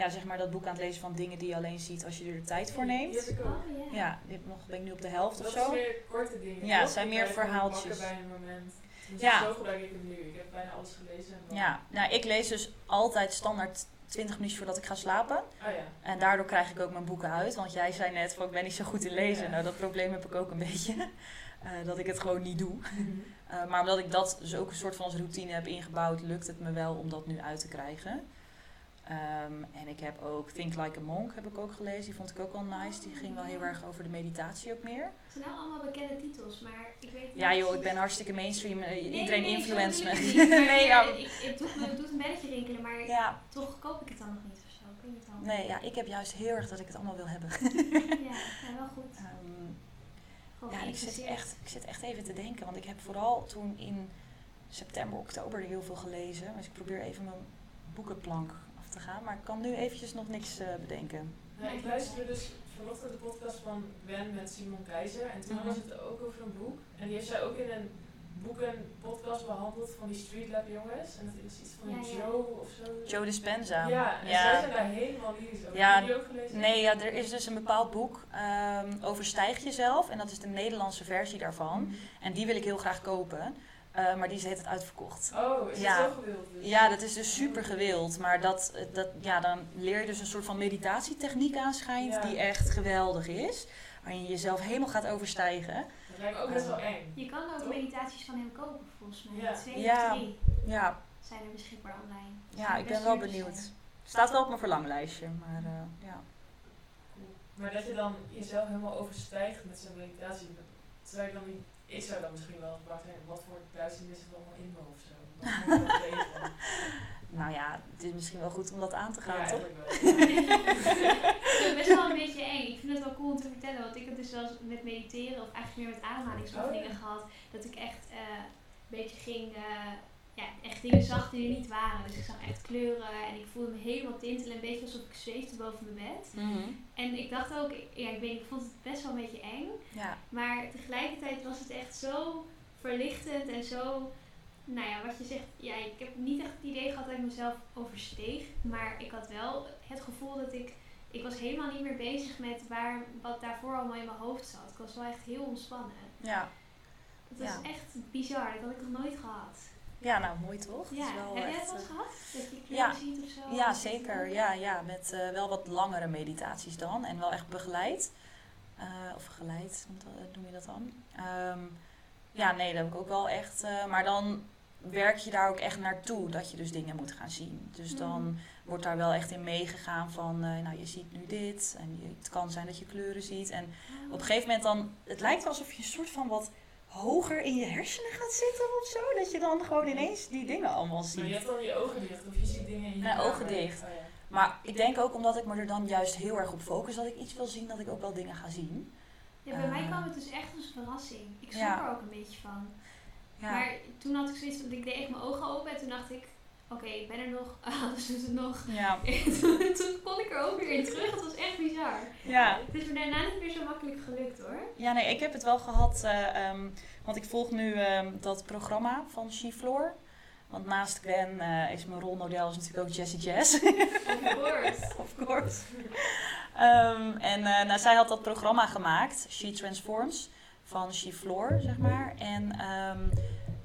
Speaker 3: ja, zeg maar dat boek aan het lezen van dingen die je alleen ziet als je er de tijd voor
Speaker 2: Die
Speaker 3: neemt.
Speaker 2: heb ik ook.
Speaker 1: oh ja.
Speaker 3: Nog, ben ik nu op de helft
Speaker 2: Dat
Speaker 3: of zo.
Speaker 2: meer korte dingen.
Speaker 3: Ja, het zijn meer verhaaltjes.
Speaker 2: bij een moment. Dus
Speaker 3: Ja.
Speaker 2: zo gebruik ik hem nu. Ik heb bijna alles gelezen. En
Speaker 3: Ja, nou, ik lees dus altijd standaard 20 minuutjes voordat ik ga slapen.
Speaker 2: Oh ja.
Speaker 3: En daardoor krijg ik ook mijn boeken uit. Want jij zei net van ik ben niet zo goed in lezen.
Speaker 2: Ja.
Speaker 3: Nou, dat probleem heb ik ook een beetje. <laughs> Eh, dat ik het gewoon niet doe.
Speaker 2: Mhm. <laughs>
Speaker 3: Eh, maar omdat ik dat dus ook een soort van als routine heb ingebouwd, lukt het me wel om dat nu uit te krijgen. Ehm, en ik heb ook Think Like a Monk heb ik ook gelezen. Die vond ik ook wel nice. Die ging wel heel erg over de meditatie ook meer.
Speaker 1: Het zijn nou allemaal bekende titels, maar ik weet
Speaker 3: Ja joh, ik ben hartstikke mainstream. Eh,
Speaker 1: Nee,
Speaker 3: Iedereen
Speaker 1: nee,
Speaker 3: influence <laughs> me.
Speaker 1: ik het niet,
Speaker 3: nee,
Speaker 1: ja, ik, het, doet, me- het doet een belletje rinkelen, maar
Speaker 3: ja.
Speaker 1: toch koop ik het dan nog niet of zo. Ik weet dan.
Speaker 3: Nee, ja, ik heb juist heel erg dat ik het allemaal wil hebben.
Speaker 1: Ja, <laughs> ja, wel goed.
Speaker 3: Ehm, Ja, ik zit, echt, ik zit echt even te denken, want ik heb vooral toen in september, oktober heel veel gelezen. Dus ik probeer even mijn boekenplank te gaan, maar ik kan nu eventjes nog niks eh, bedenken.
Speaker 2: Nou, ik luisterde dus vanochtend de podcast van Ben met Simon Keizer. En toen
Speaker 3: Mhm.
Speaker 2: was het ook over een boek. En die heeft zij ook in een boeken, podcast behandeld van die Street Lab jongens. En dat is iets van
Speaker 1: Ja, ja.
Speaker 2: Joe of zo.
Speaker 3: Joe Dispenza.
Speaker 2: Ja, en
Speaker 3: Ja.
Speaker 2: zij zijn daar helemaal lyrisch over.
Speaker 3: Ja,
Speaker 2: Heb je die ook gelezen?
Speaker 3: Nee, ja, er is dus een bepaald boek ehm, over Stijg jezelf. En dat is de Nederlandse versie daarvan. En die wil ik heel graag kopen. Eh, maar die is tijd uitverkocht.
Speaker 2: Oh, is
Speaker 3: Ja.
Speaker 2: dat zo gewild? Dus?
Speaker 3: Ja, dat is dus super gewild. Maar dat, dat, ja, dan leer je dus een soort van meditatietechniek aanschijnt
Speaker 2: Ja.
Speaker 3: die echt geweldig is. Waarin je jezelf helemaal gaat overstijgen.
Speaker 2: Dat lijkt me ook best wel eng.
Speaker 1: Je kan ook meditaties van hem kopen volgens mij.
Speaker 2: Ja.
Speaker 1: Twee
Speaker 3: Ja.
Speaker 1: of drie
Speaker 3: Ja,
Speaker 1: zijn er beschikbaar online.
Speaker 3: ja ik ben wel benieuwd.
Speaker 1: zijn.
Speaker 3: Staat wel op mijn verlanglijstje. Maar eh, ja.
Speaker 2: Cool. Maar dat je dan jezelf helemaal overstijgt met zo'n meditatie. Zou je dan niet, ik zou dan misschien wel gedacht hebben, wat voor duizend is het allemaal in me of zo. Wat? <laughs>
Speaker 3: Nou ja, het is misschien wel goed om dat aan te gaan,
Speaker 2: ja,
Speaker 3: toch?
Speaker 2: wel.
Speaker 1: Het <laughs> best wel een beetje eng. Ik vind het wel cool om te vertellen, want ik heb dus wel eens met mediteren, of eigenlijk meer met ademhalingsoefeningen gehad, dat ik echt eh, een beetje ging, eh, ja, echt dingen zag die er niet waren. Dus ik zag echt kleuren en ik voelde me helemaal tintelen, een beetje alsof ik zweefde boven mijn bed.
Speaker 3: Mhm.
Speaker 1: En ik dacht ook, ja, ik weet ik vond het best wel een beetje eng,
Speaker 3: Ja.
Speaker 1: maar tegelijkertijd was het echt zo verlichtend en zo, nou ja, wat je zegt, ja, ik heb niet echt het idee gehad dat ik mezelf oversteeg, maar ik had wel het gevoel dat ik, ik was helemaal niet meer bezig met waar, wat daarvoor allemaal in mijn hoofd zat. Ik was wel echt heel ontspannen.
Speaker 3: Ja.
Speaker 1: Het was
Speaker 3: Ja.
Speaker 1: echt bizar, dat had ik nog nooit gehad.
Speaker 3: Ja, nou mooi toch? Het is
Speaker 1: Ja,
Speaker 3: wel
Speaker 1: heb jij het
Speaker 3: eh,
Speaker 1: gehad? Dat je
Speaker 3: ja.
Speaker 1: ziet of zo?
Speaker 3: Ja, zeker. Ja, ja met eh, wel wat langere meditaties dan. En wel echt begeleid. Eh, of geleid, noem je dat dan? Ehm, ja, nee, dat heb ik ook wel echt. maar dan werk je daar ook echt naartoe dat je dus dingen moet gaan zien. Dus dan
Speaker 1: Mhm.
Speaker 3: wordt daar wel echt in meegegaan van, nou je ziet nu dit. En je, het kan zijn dat je kleuren ziet. En op een gegeven moment dan, het lijkt wel alsof je een soort van wat hoger in je hersenen gaat zitten of zo. Dat je dan gewoon ineens die dingen allemaal
Speaker 2: Maar
Speaker 3: ziet.
Speaker 2: je hebt dan je ogen dicht of je ziet dingen in je
Speaker 3: Mijn ogen dicht.
Speaker 2: Oh, ja.
Speaker 3: Maar ik denk ook omdat ik me er dan juist heel erg op focus dat ik iets wil zien, dat ik ook wel dingen ga zien.
Speaker 1: Ja, bij mij
Speaker 3: Eh,
Speaker 1: kwam het dus echt als verrassing. Ik schrok
Speaker 3: ja.
Speaker 1: er ook een beetje van.
Speaker 3: Ja,
Speaker 1: Maar toen had ik zoiets ik deed echt mijn ogen open en toen dacht ik, oké, ik ben er nog, <laughs> alles doet het nog.
Speaker 3: ja, <laughs>
Speaker 1: En toen, toen kon ik er ook weer in terug, het was echt bizar.
Speaker 3: ja.
Speaker 1: Het is me daarna niet meer zo makkelijk gelukt hoor.
Speaker 3: ja, nee, ik heb het wel gehad, eh, ehm, want ik volg nu ehm, dat programma van She-Floor. Want naast Gwen eh, is mijn rolmodel is natuurlijk ook Jessie Jess.
Speaker 1: Of course. <laughs>
Speaker 3: of course. Ehm, en eh, nou, zij had dat programma gemaakt, She Transforms, van She Floor, zeg maar. En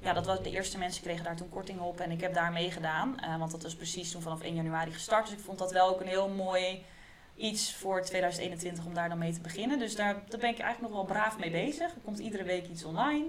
Speaker 3: ja, dat was, de eerste mensen kregen daar toen korting op en ik heb daar meegedaan. eh, want dat was precies toen vanaf 1 januari gestart. Dus ik vond dat wel ook een heel mooi iets voor 2021 om daar dan mee te beginnen. Dus daar, daar ben ik eigenlijk nog wel braaf mee bezig. Er komt iedere week iets online.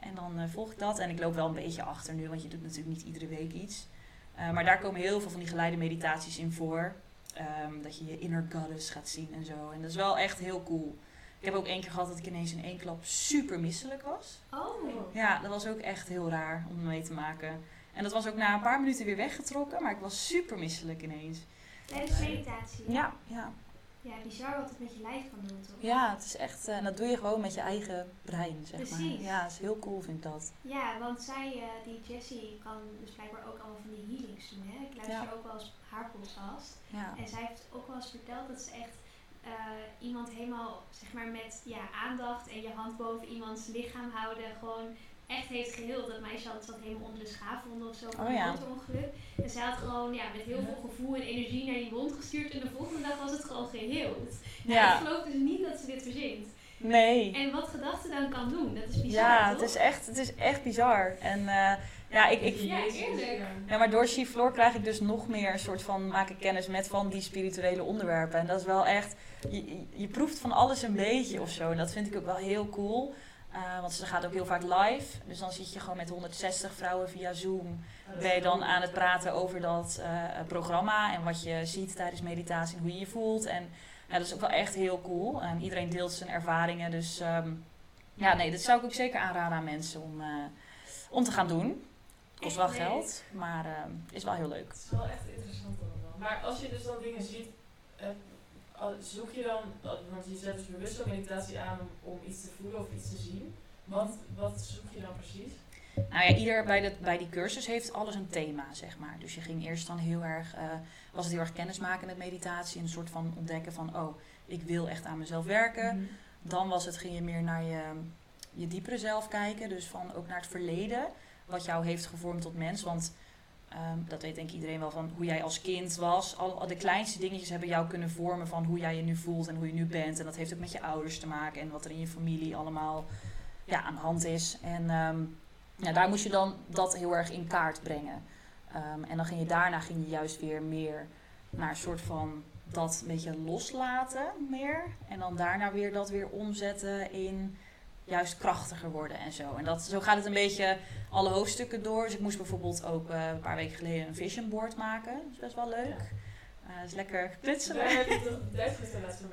Speaker 3: En dan eh, volg ik dat. En ik loop wel een beetje achter nu, want je doet natuurlijk niet iedere week iets. Eh, maar daar komen heel veel van die geleide meditaties in voor. Ehm, dat je je inner goddess gaat zien en zo. En dat is wel echt heel cool. Ik heb ook één keer gehad dat ik ineens in één klap super misselijk was.
Speaker 1: Oh.
Speaker 3: Ja, dat was ook echt heel raar om mee te maken. En dat was ook na een paar minuten weer weggetrokken, maar ik was super misselijk ineens.
Speaker 1: Tijdens meditatie.
Speaker 3: Ja, ja.
Speaker 1: Ja, bizar wat het met je lijf kan doen toch?
Speaker 3: Ja, het is echt, eh, en dat doe je gewoon met je eigen brein, zeg maar.
Speaker 1: Precies.
Speaker 3: Ja, het is heel cool, vind ik dat.
Speaker 1: Ja, want zij, eh, die Jessie, kan dus blijkbaar ook allemaal van die healings doen. Hè? Ik luister
Speaker 3: Ja.
Speaker 1: ook wel eens haar podcast.
Speaker 3: Ja.
Speaker 1: En zij heeft ook wel eens verteld dat ze echt eh, iemand helemaal, zeg maar, met ja, aandacht en je hand boven iemands lichaam houden, gewoon echt heeft geheeld. Dat meisje had, zat helemaal onder de schaafwonden of zo van
Speaker 3: Oh
Speaker 1: een
Speaker 3: ja.
Speaker 1: auto-ongeluk. En zij had gewoon ja, met heel veel gevoel en energie naar die wond gestuurd. En de volgende dag was het gewoon geheeld. Ja.
Speaker 3: Ja,
Speaker 1: Ik geloof dus niet dat ze dit verzint.
Speaker 3: nee.
Speaker 1: En wat gedachten dan kan doen, dat is bizar,
Speaker 3: Ja,
Speaker 1: toch?
Speaker 3: het is echt, het is echt bizar. En eh, ja, ik, ik,
Speaker 1: Ja,
Speaker 2: ja.
Speaker 3: Maar door She-Floor krijg ik dus nog meer soort van maak ik kennis met van die spirituele onderwerpen. En dat is wel echt, je, je- proeft van alles een beetje of zo. En dat vind ik ook wel heel cool. Eh, want ze gaat ook heel vaak live. Dus dan zit je gewoon met 160 vrouwen via Zoom. Ben je dan aan het praten over dat eh, programma en wat je ziet tijdens meditatie en hoe je je voelt. En ja, dat is ook wel echt heel cool. En iedereen deelt zijn ervaringen. Dus ehm, ja, nee, dat zou ik ook zeker aanraden aan mensen om, eh, om te gaan doen. Kost wel geld, maar ehm, is wel heel leuk.
Speaker 2: Het is wel echt interessant allemaal. Maar als je dus dan dingen ziet, eh, zoek je dan, want je zet dus bewust meditatie aan om, om iets te voelen of iets te zien. Wat, wat zoek je dan precies?
Speaker 3: Nou ja, ieder bij, de, bij die cursus heeft alles een thema, zeg maar. Dus je ging eerst dan heel erg, eh, was het heel erg kennismaken met meditatie. En een soort van ontdekken van, oh, ik wil echt aan mezelf werken. Dan was het, ging je meer naar je je diepere zelf kijken. Dus van ook naar het verleden, wat jou heeft gevormd tot mens. Want ehm, dat weet denk ik iedereen wel van hoe jij als kind was. Al, de kleinste dingetjes hebben jou kunnen vormen van hoe jij je nu voelt en hoe je nu bent. En dat heeft ook met je ouders te maken en wat er in je familie allemaal ja, aan de hand is. En ehm, daar moest je dan dat heel erg in kaart brengen. Ehm, en dan ging je daarna ging je juist weer meer naar een soort van dat een beetje loslaten meer. En dan daarna weer dat weer omzetten in juist krachtiger worden en zo. En dat, zo gaat het een beetje alle hoofdstukken door. Dus ik moest bijvoorbeeld ook eh, een paar weken geleden een vision board maken. Dat is best wel leuk. Uh, dat is lekker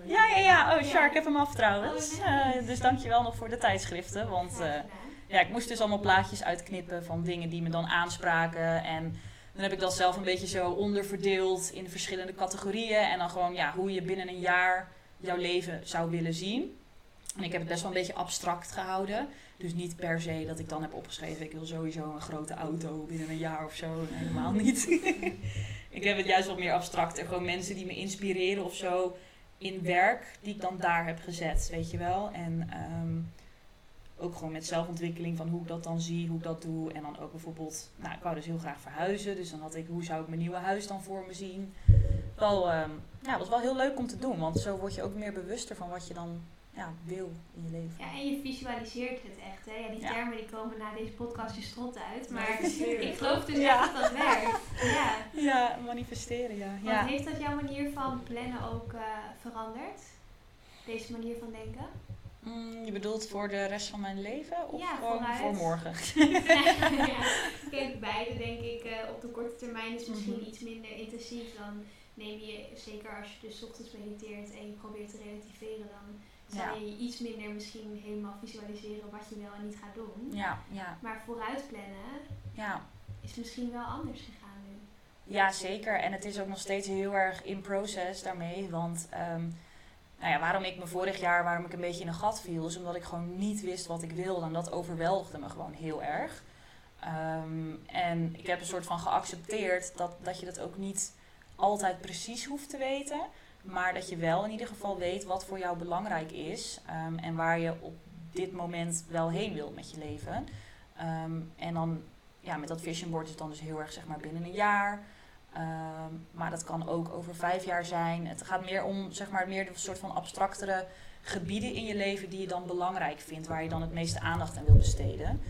Speaker 2: mee.
Speaker 3: Ja, ja, ja. Oh,
Speaker 1: Ja.
Speaker 3: Shark, ik heb hem af trouwens. Eh, dus dankjewel nog voor de tijdschriften. Want eh, ja, ik moest dus allemaal plaatjes uitknippen van dingen die me dan aanspraken. En dan heb ik dat zelf een beetje zo onderverdeeld in de verschillende categorieën. En dan gewoon ja, hoe je binnen een jaar jouw leven zou willen zien. En ik heb het best wel een beetje abstract gehouden. Dus niet per se dat ik dan heb opgeschreven, ik wil sowieso een grote auto binnen een jaar of zo. Helemaal <laughs> niet. <laughs> ik heb het juist wat meer abstract. En gewoon mensen die me inspireren of zo in werk, die ik dan daar heb gezet, weet je wel. En ehm, ook gewoon met zelfontwikkeling van hoe ik dat dan zie, hoe ik dat doe. En dan ook bijvoorbeeld, nou ik wou dus heel graag verhuizen. Dus dan had ik, hoe zou ik mijn nieuwe huis dan voor me zien? Wel, ehm, ja, dat was wel heel leuk om te doen. Want zo word je ook meer bewuster van wat je dan ja, wil in je leven.
Speaker 1: Ja, en je visualiseert het echt. Hè? Ja, die
Speaker 3: Ja.
Speaker 1: termen die komen na deze podcast je strot uit. Maar <laughs> ik geloof dus
Speaker 3: Ja.
Speaker 1: echt dat dat werkt. Ja.
Speaker 3: Ja, manifesteren, ja.
Speaker 1: Want
Speaker 3: ja.
Speaker 1: heeft dat jouw manier van plannen ook eh, veranderd? Deze manier van denken?
Speaker 3: Mm, je bedoelt voor de rest van mijn leven of
Speaker 1: Ja,
Speaker 3: gewoon voor morgen? <laughs>
Speaker 1: ja, kijk, beide denk ik eh, op de korte termijn is misschien
Speaker 3: Mhm.
Speaker 1: iets minder intensief. Dan neem je, zeker als je dus 's ochtends mediteert en je probeert te relativeren, dan
Speaker 3: Ja.
Speaker 1: zal je iets minder misschien helemaal visualiseren wat je wel en niet gaat doen.
Speaker 3: Ja, ja,
Speaker 1: Maar vooruit plannen
Speaker 3: ja.
Speaker 1: is misschien wel anders gegaan nu.
Speaker 3: Ja, zeker. En het is ook nog steeds heel erg in process daarmee. Want ehm, nou ja, waarom ik me vorig jaar, waarom ik een beetje in een gat viel, is omdat ik gewoon niet wist wat ik wilde. En dat overweldigde me gewoon heel erg. Ehm, en ik heb een soort van geaccepteerd dat, dat je dat ook niet altijd precies hoeft te weten. Maar dat je wel in ieder geval weet wat voor jou belangrijk is. ehm, en waar je op dit moment wel heen wil met je leven. Ehm, en dan ja, met dat vision board is het dan dus heel erg zeg maar binnen een jaar. Ehm, maar dat kan ook over vijf jaar zijn. Het gaat meer om zeg maar meer de soort van abstractere gebieden in je leven die je dan belangrijk vindt, waar je dan het meeste aandacht aan wil besteden.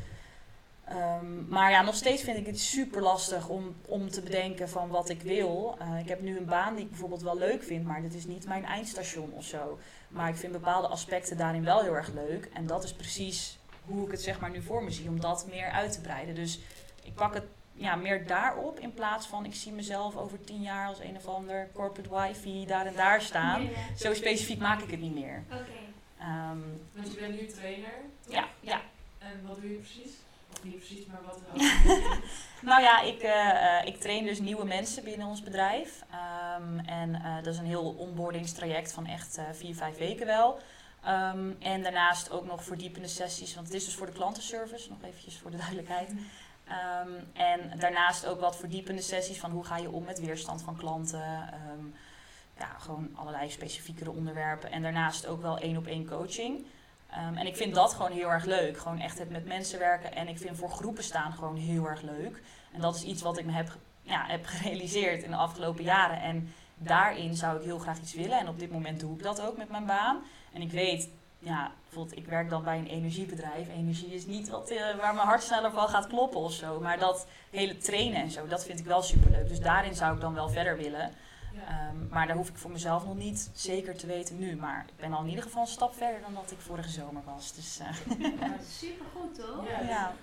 Speaker 3: Ehm, maar ja, nog steeds vind ik het super lastig om, om te bedenken van wat ik wil. Eh, ik heb nu een baan die ik bijvoorbeeld wel leuk vind, maar dit is niet mijn eindstation of zo. Maar ik vind bepaalde aspecten daarin wel heel erg leuk. En dat is precies hoe ik het zeg maar nu voor me zie, om dat meer uit te breiden. Dus ik pak het ja, meer daarop in plaats van ik zie mezelf over tien jaar als een of ander corporate wifi daar en daar staan.
Speaker 1: Ja.
Speaker 3: Zo specifiek maak ik het niet meer.
Speaker 1: Oké.
Speaker 3: Ehm,
Speaker 2: Want je bent nu trainer. toch?
Speaker 3: ja, ja.
Speaker 2: En wat doe je precies? Niet precies, maar wat <laughs>
Speaker 3: Nou ja, ik, eh, eh, ik train dus nieuwe mensen binnen ons bedrijf. Ehm, en eh, dat is een heel onboardingstraject van echt eh, vier, vijf weken wel. Ehm, en daarnaast ook nog verdiepende sessies, want het is dus voor de klantenservice, nog eventjes voor de duidelijkheid. Ehm, en daarnaast ook wat verdiepende sessies van hoe ga je om met weerstand van klanten. Ja, gewoon allerlei specifiekere onderwerpen. En daarnaast ook wel één op één coaching. Ehm, en ik vind dat gewoon heel erg leuk. Gewoon echt het met mensen werken. En ik vind voor groepen staan gewoon heel erg leuk. En dat is iets wat ik me heb, ja, heb <laughs> gerealiseerd in de afgelopen jaren. En daarin zou ik heel graag iets willen. En op dit moment doe ik dat ook met mijn baan. En ik weet, ja, bijvoorbeeld, ik werk dan bij een energiebedrijf. Energie is niet wat, eh, waar mijn hart sneller van gaat kloppen of zo. Maar dat hele trainen en zo, dat vind ik wel superleuk. Dus daarin zou ik dan wel verder willen. Ehm, maar daar hoef ik voor mezelf nog niet zeker te weten nu. Maar ik ben al in ieder geval een stap verder dan dat ik vorige zomer was. Dus eh, <laughs>
Speaker 1: Super goed toch?
Speaker 2: Ja,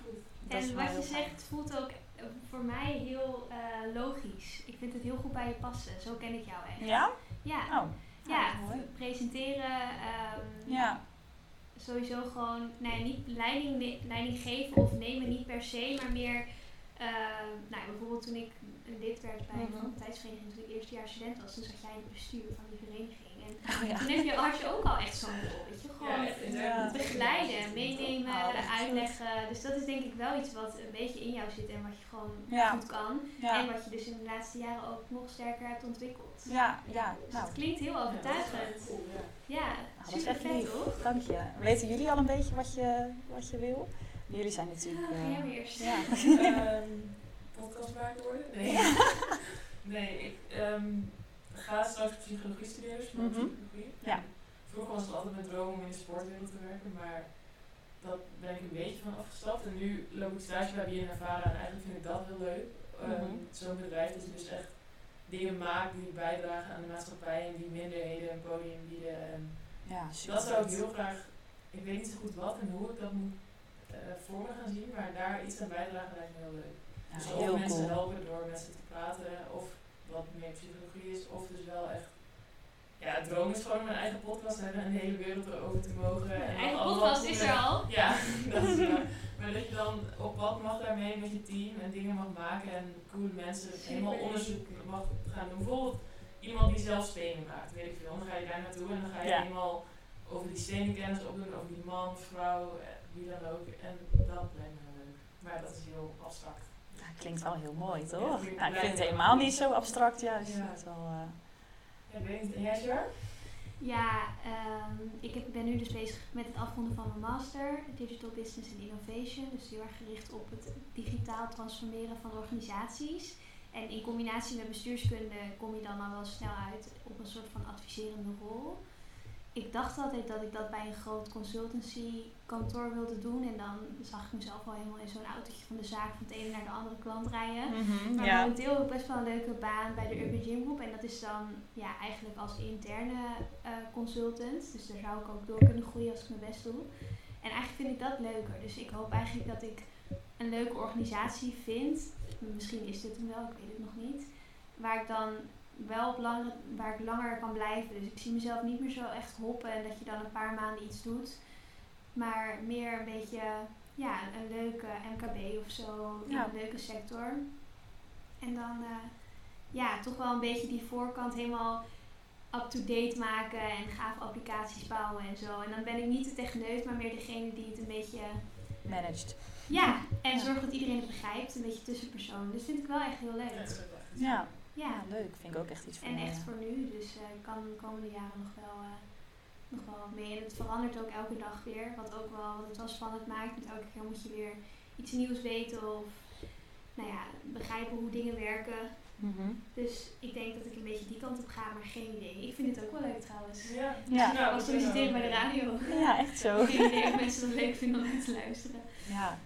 Speaker 2: dat
Speaker 1: En wat je zegt voelt ook eh, voor mij heel eh, logisch. Ik vind het heel goed bij je passen. Zo ken ik jou echt.
Speaker 3: Ja?
Speaker 1: Ja,
Speaker 3: Oh.
Speaker 1: ja
Speaker 3: dat is mooi.
Speaker 1: presenteren. ehm,
Speaker 3: Ja.
Speaker 1: Sowieso gewoon, nee, niet leiding, leiding geven of nemen niet per se, maar meer, ehm, nou bijvoorbeeld toen ik lid werd bij
Speaker 3: Mhm.
Speaker 1: de faculteitsvereniging, toen ik eerstejaars student was, toen zat jij in het bestuur van die vereniging. En
Speaker 3: Oh, ja.
Speaker 1: toen heb je, had je ook al echt zo'n rol, weet je, gewoon
Speaker 2: Ja.
Speaker 3: Ja.
Speaker 1: begeleiden, meenemen,
Speaker 3: Oh,
Speaker 1: uitleggen. Dus dat is denk ik wel iets wat een beetje in jou zit en wat je gewoon
Speaker 3: Ja.
Speaker 1: goed kan.
Speaker 3: Ja,
Speaker 1: En wat je dus in de laatste jaren ook nog sterker hebt ontwikkeld.
Speaker 3: ja, ja.
Speaker 1: Dus
Speaker 3: Nou,
Speaker 1: het klinkt heel overtuigend.
Speaker 2: Ja.
Speaker 3: Dat is
Speaker 1: super
Speaker 3: echt
Speaker 1: vet
Speaker 3: lief.
Speaker 1: toch?
Speaker 3: Dank je. Weten jullie al een beetje wat je, wat je wil? Jullie zijn natuurlijk...
Speaker 1: Ja, ga
Speaker 3: eh,
Speaker 1: jij eerst.
Speaker 3: ja. <laughs>
Speaker 2: Ehm, podcastmaker worden? Nee. <laughs> nee, ik ehm, ga straks psychologie studeren, dus
Speaker 3: Mhm.
Speaker 2: psychologie.
Speaker 3: Ja.
Speaker 2: Vroeger was het altijd mijn droom om in de sportwereld te werken, maar dat ben ik een beetje van afgestapt. En nu loop ik stage bij BNNVARA en eigenlijk vind ik dat heel leuk. Ehm,
Speaker 3: Mhm.
Speaker 2: Zo'n bedrijf dat je dus echt dingen maakt die bijdragen aan de maatschappij en die minderheden een podium bieden. En
Speaker 3: Ja,
Speaker 2: dat zou ik heel graag, ik weet niet zo goed wat en hoe ik dat moet voor me gaan zien, maar daar iets aan bijdragen lijkt me heel leuk.
Speaker 3: Ja,
Speaker 2: dus of
Speaker 3: heel
Speaker 2: mensen
Speaker 3: cool.
Speaker 2: helpen door met ze te praten, of wat meer psychologie is, of dus wel echt. Ja, het droom is gewoon een eigen podcast hebben en de hele wereld erover te mogen. en
Speaker 1: Eigen podcast is er al.
Speaker 2: Ja, <laughs> dat is waar. Maar dat je dan op pad mag daarmee met je team en dingen mag maken en coole mensen helemaal onderzoek mag gaan doen. Bijvoorbeeld iemand die zelf stenen maakt, weet ik veel. Dan ga je daar naartoe en dan ga je
Speaker 3: Ja.
Speaker 2: helemaal over die stenen kennis opdoen, over die man, vrouw, eh, wie dan ook. En dat lijkt me heel leuk. Maar dat is heel abstract.
Speaker 3: Ja, klinkt wel heel mooi, toch?
Speaker 2: klinkt
Speaker 3: Ja, ik vind het helemaal niet zo abstract juist.
Speaker 2: Ja.
Speaker 3: Het is wel, eh,
Speaker 2: Ja, ik weet niet. En jij?
Speaker 1: Ja, ehm, ik heb, ben nu dus bezig met het afronden van mijn master Digital Business and Innovation. Dus heel erg gericht op het digitaal transformeren van organisaties. En in combinatie met bestuurskunde kom je dan al wel snel uit op een soort van adviserende rol. Ik dacht altijd dat ik dat bij een groot consultancy kantoor wilde doen. En dan zag ik mezelf wel helemaal in zo'n autootje van de zaak van het ene naar de andere klant rijden.
Speaker 3: mhm,
Speaker 1: Maar
Speaker 3: ja.
Speaker 1: momenteel heb ik best wel een leuke baan bij de Urban Gym Group. En dat is dan ja, eigenlijk als interne eh, consultant. Dus daar zou ik ook door kunnen groeien als ik mijn best doe. En eigenlijk vind ik dat leuker. Dus ik hoop eigenlijk dat ik een leuke organisatie vind. Misschien is dit hem wel, ik weet het nog niet. Waar ik dan wel waar ik langer kan blijven. Dus ik zie mezelf niet meer zo echt hoppen en dat je dan een paar maanden iets doet. Maar meer een beetje ja, een leuke MKB of zo. in
Speaker 3: Ja.
Speaker 1: Een leuke sector. En dan eh, ja, toch wel een beetje die voorkant helemaal up-to-date maken en gave applicaties bouwen en zo. En dan ben ik niet de techneut, maar meer degene die het een beetje...
Speaker 3: Managed.
Speaker 1: Ja, en zorg dat iedereen het begrijpt. Een beetje tussenpersoon. Dus vind ik wel echt heel leuk.
Speaker 2: dat is ook echt.
Speaker 3: Ja.
Speaker 1: Ja,
Speaker 3: leuk. Vind ik ook echt iets voor
Speaker 1: en
Speaker 3: mij.
Speaker 1: echt voor nu. Dus eh, ik kan de komende jaren nog wel, eh, nog wel mee. En het verandert ook elke dag weer. Wat ook wel wat het wel spannend maakt. Want elke keer moet je weer iets nieuws weten of nou ja, begrijpen hoe dingen werken.
Speaker 3: Mhm.
Speaker 1: Dus ik denk dat ik een beetje die kant op ga, maar geen idee. Ik vind het ook wel leuk trouwens.
Speaker 2: Ja,
Speaker 3: Ja.
Speaker 2: Nou,
Speaker 1: Als solliciteren bij de radio.
Speaker 3: Ja, echt zo.
Speaker 1: Geen idee of mensen het leuk vinden om naar te luisteren.
Speaker 3: Ja.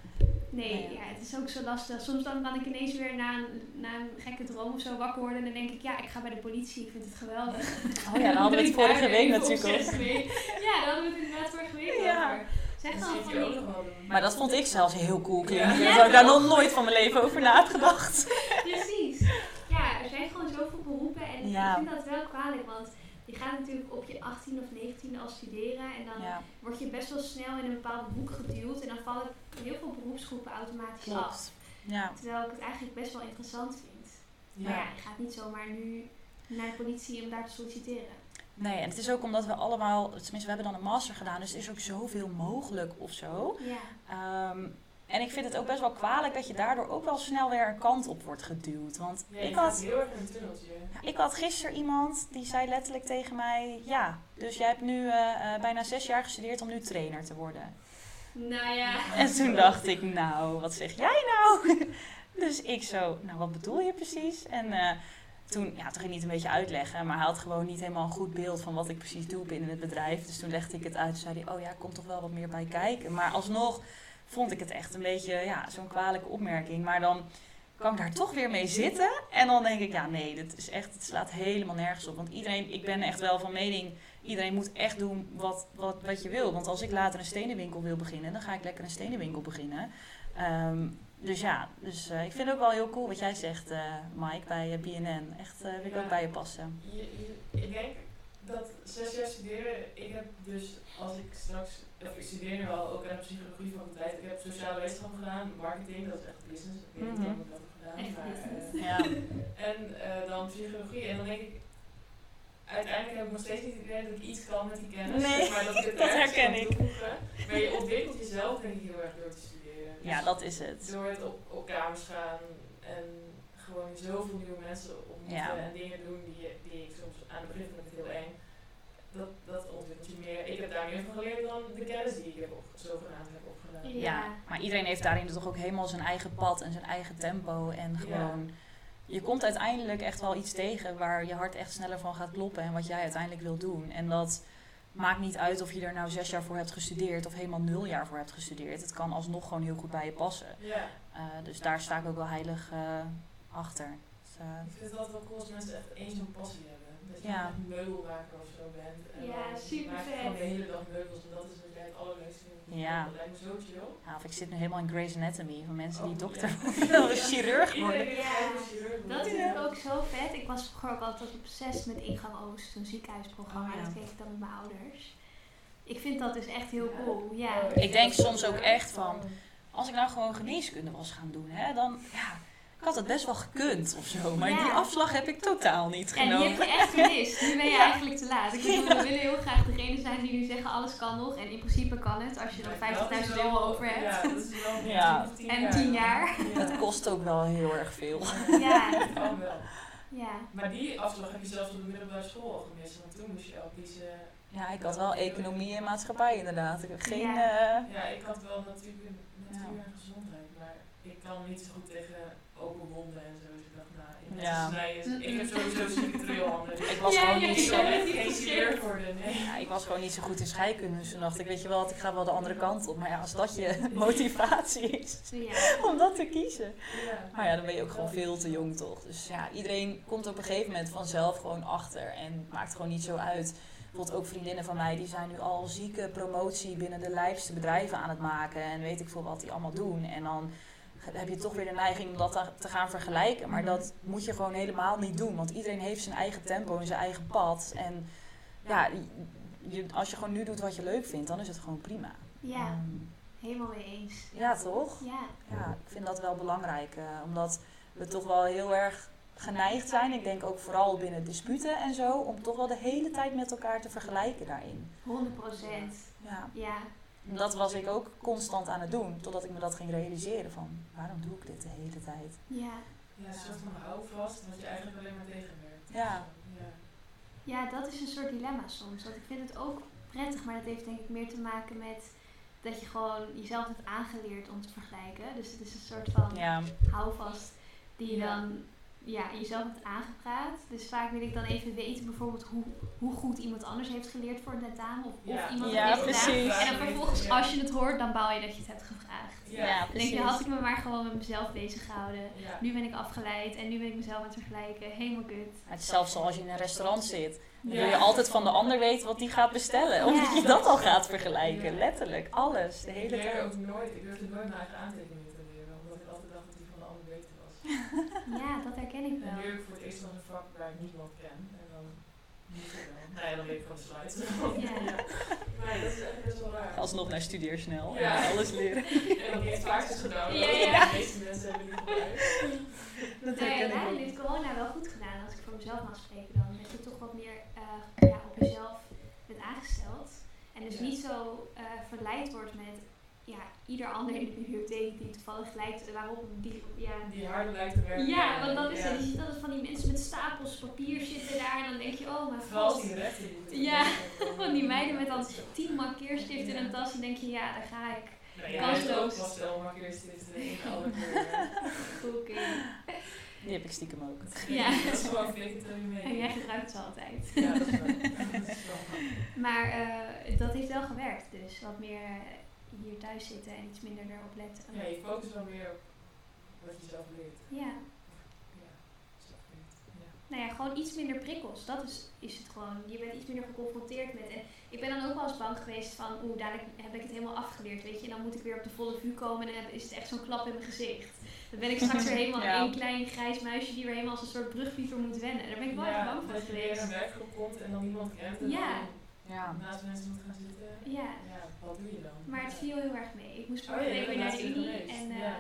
Speaker 1: Nee, ja, het is ook zo lastig. Soms dan kan ik ineens weer na een, na een gekke droom of zo wakker worden. En dan denk ik, ja, ik ga bij de politie. Ik vind het geweldig.
Speaker 3: Oh ja, <laughs> daar hadden we het
Speaker 1: Dan
Speaker 3: vorige week natuurlijk
Speaker 1: mee. Ja, daar hadden we het inderdaad vorige week
Speaker 3: Ja.
Speaker 1: over. Zeg dan van
Speaker 2: ook
Speaker 1: die...
Speaker 3: Maar dat vond ik zelfs heel cool klinken.
Speaker 2: Ja.
Speaker 3: Daar had ik daar nog nooit van mijn leven over nagedacht. <laughs>
Speaker 1: Precies. Ja, er zijn gewoon zoveel beroepen. En
Speaker 3: Ja.
Speaker 1: ik vind dat wel kwalijk. Want je gaat natuurlijk op je 18 of 19 al studeren. En dan
Speaker 3: Ja,
Speaker 1: word je best wel snel in een bepaald hoek geduwd. En dan vallen heel veel beroepsgroepen automatisch af.
Speaker 3: Ja.
Speaker 1: Terwijl ik het eigenlijk best wel interessant vind. Maar ja, je gaat niet zomaar nu naar de politie om daar te solliciteren.
Speaker 3: Nee, en het is ook omdat we allemaal, tenminste we hebben dan een master gedaan, dus er is ook zoveel mogelijk of zo.
Speaker 1: Ja.
Speaker 3: Ehm, en ik vind het ook best wel kwalijk dat je daardoor ook wel snel weer een kant op wordt geduwd. Want
Speaker 2: Ja,
Speaker 3: ik had,
Speaker 2: heel erg een tunneltje.
Speaker 3: ik had gisteren iemand die zei letterlijk tegen mij, ja, dus jij hebt nu eh, eh, bijna zes jaar gestudeerd om nu trainer te worden.
Speaker 1: Nou ja.
Speaker 3: En toen dacht ik, nou, wat zeg jij nou? <laughs> Dus ik zo, nou, wat bedoel je precies? En eh, toen, ja, toen ging hij het een beetje uitleggen, maar hij had gewoon niet helemaal een goed beeld van wat ik precies doe binnen het bedrijf. Dus toen legde ik het uit en zei hij, oh ja, komt toch wel wat meer bij kijken. Maar alsnog vond ik het echt een beetje, ja, zo'n kwalijke opmerking. Maar dan kan ik daar toch weer mee zitten en dan denk ik, ja, nee, dit is echt, het slaat helemaal nergens op. Want iedereen, ik ben echt wel van mening, iedereen moet echt doen wat, wat, wat je wil. Want als ik later een stenenwinkel wil beginnen, dan ga ik lekker een stenenwinkel beginnen. Ehm, dus ja, dus, eh, ik vind het ook wel heel cool wat jij zegt, eh, Mike, bij eh, BNN. Echt, wil ik
Speaker 2: Ja.
Speaker 3: ook bij je passen.
Speaker 2: Je, je- ik denk dat zes jaar studeren, ik heb dus als ik straks, of ik studeer nu al ook aan de psychologie faculteit, ik heb sociale wetenschap gedaan, marketing, dat is echt business, ik weet niet
Speaker 3: Mhm.
Speaker 2: ik dat heb gedaan,
Speaker 1: Echt
Speaker 2: maar,
Speaker 1: business.
Speaker 2: eh,
Speaker 3: Ja,
Speaker 2: en eh, dan psychologie en dan denk ik, uiteindelijk heb ik nog steeds niet het idee dat ik iets kan met die kennis.
Speaker 3: Nee,
Speaker 2: maar dat ik het <laughs>
Speaker 3: dat
Speaker 2: ergens
Speaker 3: herken
Speaker 2: kan
Speaker 3: ik.
Speaker 2: toevoegen. Maar je ontwikkelt jezelf denk ik heel erg door te studeren.
Speaker 3: Ja,
Speaker 2: Dus
Speaker 3: dat is het.
Speaker 2: Door het op, op kamers gaan en gewoon zoveel nieuwe mensen ontmoeten
Speaker 3: Ja.
Speaker 2: en dingen doen die, die ik soms aan het begin vond ik het heel eng. Dat, dat ontwikkelt je meer. Ik heb daar meer van geleerd dan de kennis die ik heb op, zogenaamd heb opgedaan.
Speaker 1: Ja.
Speaker 3: Ja, maar iedereen heeft daarin toch ook helemaal zijn eigen pad en zijn eigen tempo. En gewoon, je komt uiteindelijk echt wel iets tegen waar je hart echt sneller van gaat kloppen en wat jij uiteindelijk wil doen. En dat maakt niet uit of je er nou zes jaar voor hebt gestudeerd of helemaal nul jaar voor hebt gestudeerd. Het kan alsnog gewoon heel goed bij je passen.
Speaker 2: Ja.
Speaker 3: Eh, dus daar sta ik ook wel heilig eh, achter. Dus, eh,
Speaker 2: Ik vind het altijd wel cool als mensen echt één zo'n passie hebben. Dat je
Speaker 3: Ja.
Speaker 2: meubelmaker of zo bent. En
Speaker 1: Ja, super
Speaker 2: maak
Speaker 1: vet.
Speaker 2: gewoon de hele dag meubels en dat is het allerleukste.
Speaker 3: Ja.
Speaker 2: Dat lijkt me zo chill.
Speaker 3: ja, of ik zit nu helemaal in Grey's Anatomy van mensen die
Speaker 2: Oh,
Speaker 3: dokter
Speaker 2: ja.
Speaker 3: worden, of chirurg worden.
Speaker 1: Ja. Dat vind ik ook zo vet. Ik was vroeger ook altijd obsessief met Ingang Oost, zo'n ziekenhuisprogramma.
Speaker 3: Oh, ja.
Speaker 1: Dat keek ik dan met mijn ouders. Ik vind dat dus echt heel
Speaker 2: Ja.
Speaker 1: cool. Ja.
Speaker 2: Oh,
Speaker 3: Ik denk soms ook echt van, Als ik nou gewoon geneeskunde was gaan doen, hè, dan ja, ik had het best wel gekund of zo. Maar
Speaker 1: Ja.
Speaker 3: die afslag heb ik totaal niet
Speaker 1: En die heb
Speaker 3: genomen.
Speaker 1: je echt gemist. Nu ben je <laughs>
Speaker 3: Ja.
Speaker 1: eigenlijk te laat. Ik bedoel, we willen heel graag degene zijn die nu zeggen alles kan nog. En in principe kan het als je er
Speaker 2: Ja,
Speaker 1: 50.000
Speaker 2: dat is
Speaker 1: euro over hebt.
Speaker 2: Ja, dat is wel <laughs>
Speaker 3: Ja.
Speaker 2: tien
Speaker 1: En 10 jaar.
Speaker 2: Ja. <laughs>
Speaker 3: Het kost ook wel heel erg veel.
Speaker 1: Ja,
Speaker 2: wel.
Speaker 1: ja.
Speaker 2: Maar die afslag heb je zelfs op de middelbare school al gemist. Want toen moest je al kiezen.
Speaker 3: Ja, ik had wel economie en maatschappij inderdaad. Ik heb geen...
Speaker 1: Ja.
Speaker 3: eh,
Speaker 2: Ja, ik had wel natuur, natuur en gezondheid. Maar ik kan niet zo goed tegen open wonden en zo. Dus ik dacht, nou, in
Speaker 3: Ja.
Speaker 2: snijden. Ik heb sowieso zieke trilhanden. Dus
Speaker 3: ik <laughs> was
Speaker 1: Ja,
Speaker 3: gewoon
Speaker 1: ja,
Speaker 3: niet
Speaker 2: ik
Speaker 1: ja.
Speaker 3: zo...
Speaker 2: chirurg worden, nee.
Speaker 3: Ja, ik was gewoon niet zo goed in scheikunde. Dus toen dacht ik, weet je wat, ik ga wel de andere kant op. Maar ja, als dat je <laughs> motivatie is
Speaker 1: ja.
Speaker 3: om dat te kiezen.
Speaker 2: Ja.
Speaker 3: Maar ja, dan ben je ook gewoon veel te jong toch. Dus ja, iedereen komt op een gegeven moment vanzelf gewoon achter. En het maakt gewoon niet zo uit. Bijvoorbeeld ook vriendinnen van mij, die zijn nu al zieke promotie binnen de lijfste bedrijven aan het maken. En weet ik veel wat die allemaal doen. En dan heb je toch weer de neiging om dat te- gaan vergelijken. Maar dat moet je gewoon helemaal niet doen. Want iedereen heeft zijn eigen tempo en zijn eigen pad. En ja, je, als je gewoon nu doet wat je leuk vindt, dan is het gewoon prima.
Speaker 1: Ja,
Speaker 3: Ehm,
Speaker 1: helemaal mee eens.
Speaker 3: ja, toch?
Speaker 1: Ja.
Speaker 3: Ja, ik vind dat wel belangrijk. eh, omdat we toch wel heel erg geneigd zijn. Ik denk ook vooral binnen disputen en zo. Om toch wel de hele tijd met elkaar te vergelijken daarin.
Speaker 1: 100 procent.
Speaker 3: Ja,
Speaker 1: Ja.
Speaker 3: En dat was ik ook constant aan het doen. Totdat ik me dat ging realiseren van waarom doe ik dit de hele tijd?
Speaker 1: Ja.
Speaker 2: Ja, een soort van houvast, wat je eigenlijk alleen maar tegenwerkt.
Speaker 3: Ja.
Speaker 2: ja.
Speaker 1: Ja, dat is een soort dilemma soms. Want ik vind het ook prettig, maar dat heeft denk ik meer te maken met dat je gewoon jezelf hebt aangeleerd om te vergelijken. Dus het is een soort van
Speaker 3: Ja,
Speaker 1: houvast die je
Speaker 2: Ja.
Speaker 1: dan ja, jezelf hebt aangepraat. Dus vaak wil ik dan even weten bijvoorbeeld hoe, hoe goed iemand anders heeft geleerd voor een tentamen. Of,
Speaker 2: Ja.
Speaker 1: of iemand
Speaker 3: Ja,
Speaker 1: het heeft gedaan.
Speaker 3: precies.
Speaker 1: En dan vervolgens, als je het hoort, dan bouw je dat je het hebt gevraagd.
Speaker 2: Ja.
Speaker 3: ja,
Speaker 1: Dan denk je, had ik me maar gewoon met mezelf bezig gehouden.
Speaker 2: Ja.
Speaker 1: Nu ben ik afgeleid en nu ben ik mezelf aan het vergelijken. Helemaal kut.
Speaker 3: Het is zelfs zoals je in een restaurant zit. Dan wil je altijd van de ander weten wat die gaat bestellen. Omdat
Speaker 1: Ja.
Speaker 3: je dat al gaat vergelijken.
Speaker 2: Ja.
Speaker 3: Letterlijk, alles, de
Speaker 2: Ik
Speaker 3: hele tijd.
Speaker 2: ook nooit, ik durfde nooit mijn eigen aantekeningen te leren, omdat ik altijd dacht dat die van de ander beter was. <laughs>
Speaker 1: Ja, dat ik
Speaker 2: En
Speaker 1: wel.
Speaker 2: nu heb ik voor het eerst nog een vak waar ik niemand ken. En dan moet ik wel. Nou ja, dan weet ik van de slides.
Speaker 1: Ja.
Speaker 2: Nee, dat is echt best wel raar.
Speaker 3: Alsnog naar studeersnel
Speaker 2: Ja.
Speaker 3: en alles leren. <laughs>
Speaker 2: En dan heeft vaakjes gedaan.
Speaker 1: Ja, ja.
Speaker 2: De meeste mensen hebben niet gebruikt. <laughs>
Speaker 3: Dat
Speaker 1: Nee,
Speaker 3: herken ik
Speaker 1: heeft corona wel goed gedaan als ik voor mezelf mag spreken dan. Dat je toch wat meer eh, ja, op jezelf bent aangesteld. En dus
Speaker 2: Ja.
Speaker 1: niet zo eh, verleid wordt met ja, ieder ander in de bibliotheek die toevallig lijkt waarop die ja,
Speaker 2: Die harder lijkt te werken.
Speaker 1: ja, want dat is
Speaker 2: Ja.
Speaker 1: het. Je ziet altijd van die mensen met stapels papier zitten daar en dan denk je, oh mijn
Speaker 2: Vooral als die rechten
Speaker 1: Ja. <laughs> Van die meiden met dan tien markeerstiften in een tas en denk je, ja, daar ga ik.
Speaker 2: Nou, jij hebt ook
Speaker 1: kansloos.
Speaker 2: pastel markeerstiften in alle <laughs> kleuren.
Speaker 1: Oké.
Speaker 3: Die heb ik stiekem ook.
Speaker 1: Ja. <laughs>
Speaker 2: Dat is gewoon mee.
Speaker 1: En jij gebruikt ze altijd.
Speaker 2: Ja, dat is wel. Dat is wel.
Speaker 1: Maar eh, dat heeft wel gewerkt, dus wat meer hier thuis zitten en iets minder erop letten.
Speaker 2: Ja, je focust wel meer op wat je zelf leert.
Speaker 1: Ja.
Speaker 2: Ja, zelf leert. Ja.
Speaker 1: Nou ja, gewoon iets minder prikkels. Dat is, is het gewoon. Je bent iets minder geconfronteerd met. En ik ben dan ook wel eens bang geweest van, oeh, dadelijk heb ik het helemaal afgeleerd, weet je. En dan moet ik weer op de volle vuur komen en dan is het echt zo'n klap in mijn gezicht. Dan ben ik straks weer <laughs> helemaal
Speaker 3: Ja.
Speaker 1: één klein grijs muisje die weer helemaal als een soort brugviever moet wennen. Daar ben ik wel
Speaker 2: Ja,
Speaker 1: echt bang voor
Speaker 2: dat je weer
Speaker 1: geweest.
Speaker 2: een werkgroep komt en dan niemand kent. En
Speaker 1: Ja.
Speaker 3: Ja.
Speaker 2: naast mensen moet gaan zitten.
Speaker 1: Ja,
Speaker 2: Ja, wat doe je dan?
Speaker 1: maar het viel heel erg mee. Ik moest
Speaker 2: Oh,
Speaker 1: vorige
Speaker 2: ja,
Speaker 1: week weer naar de unie
Speaker 2: geweest.
Speaker 1: en eh,
Speaker 2: Ja.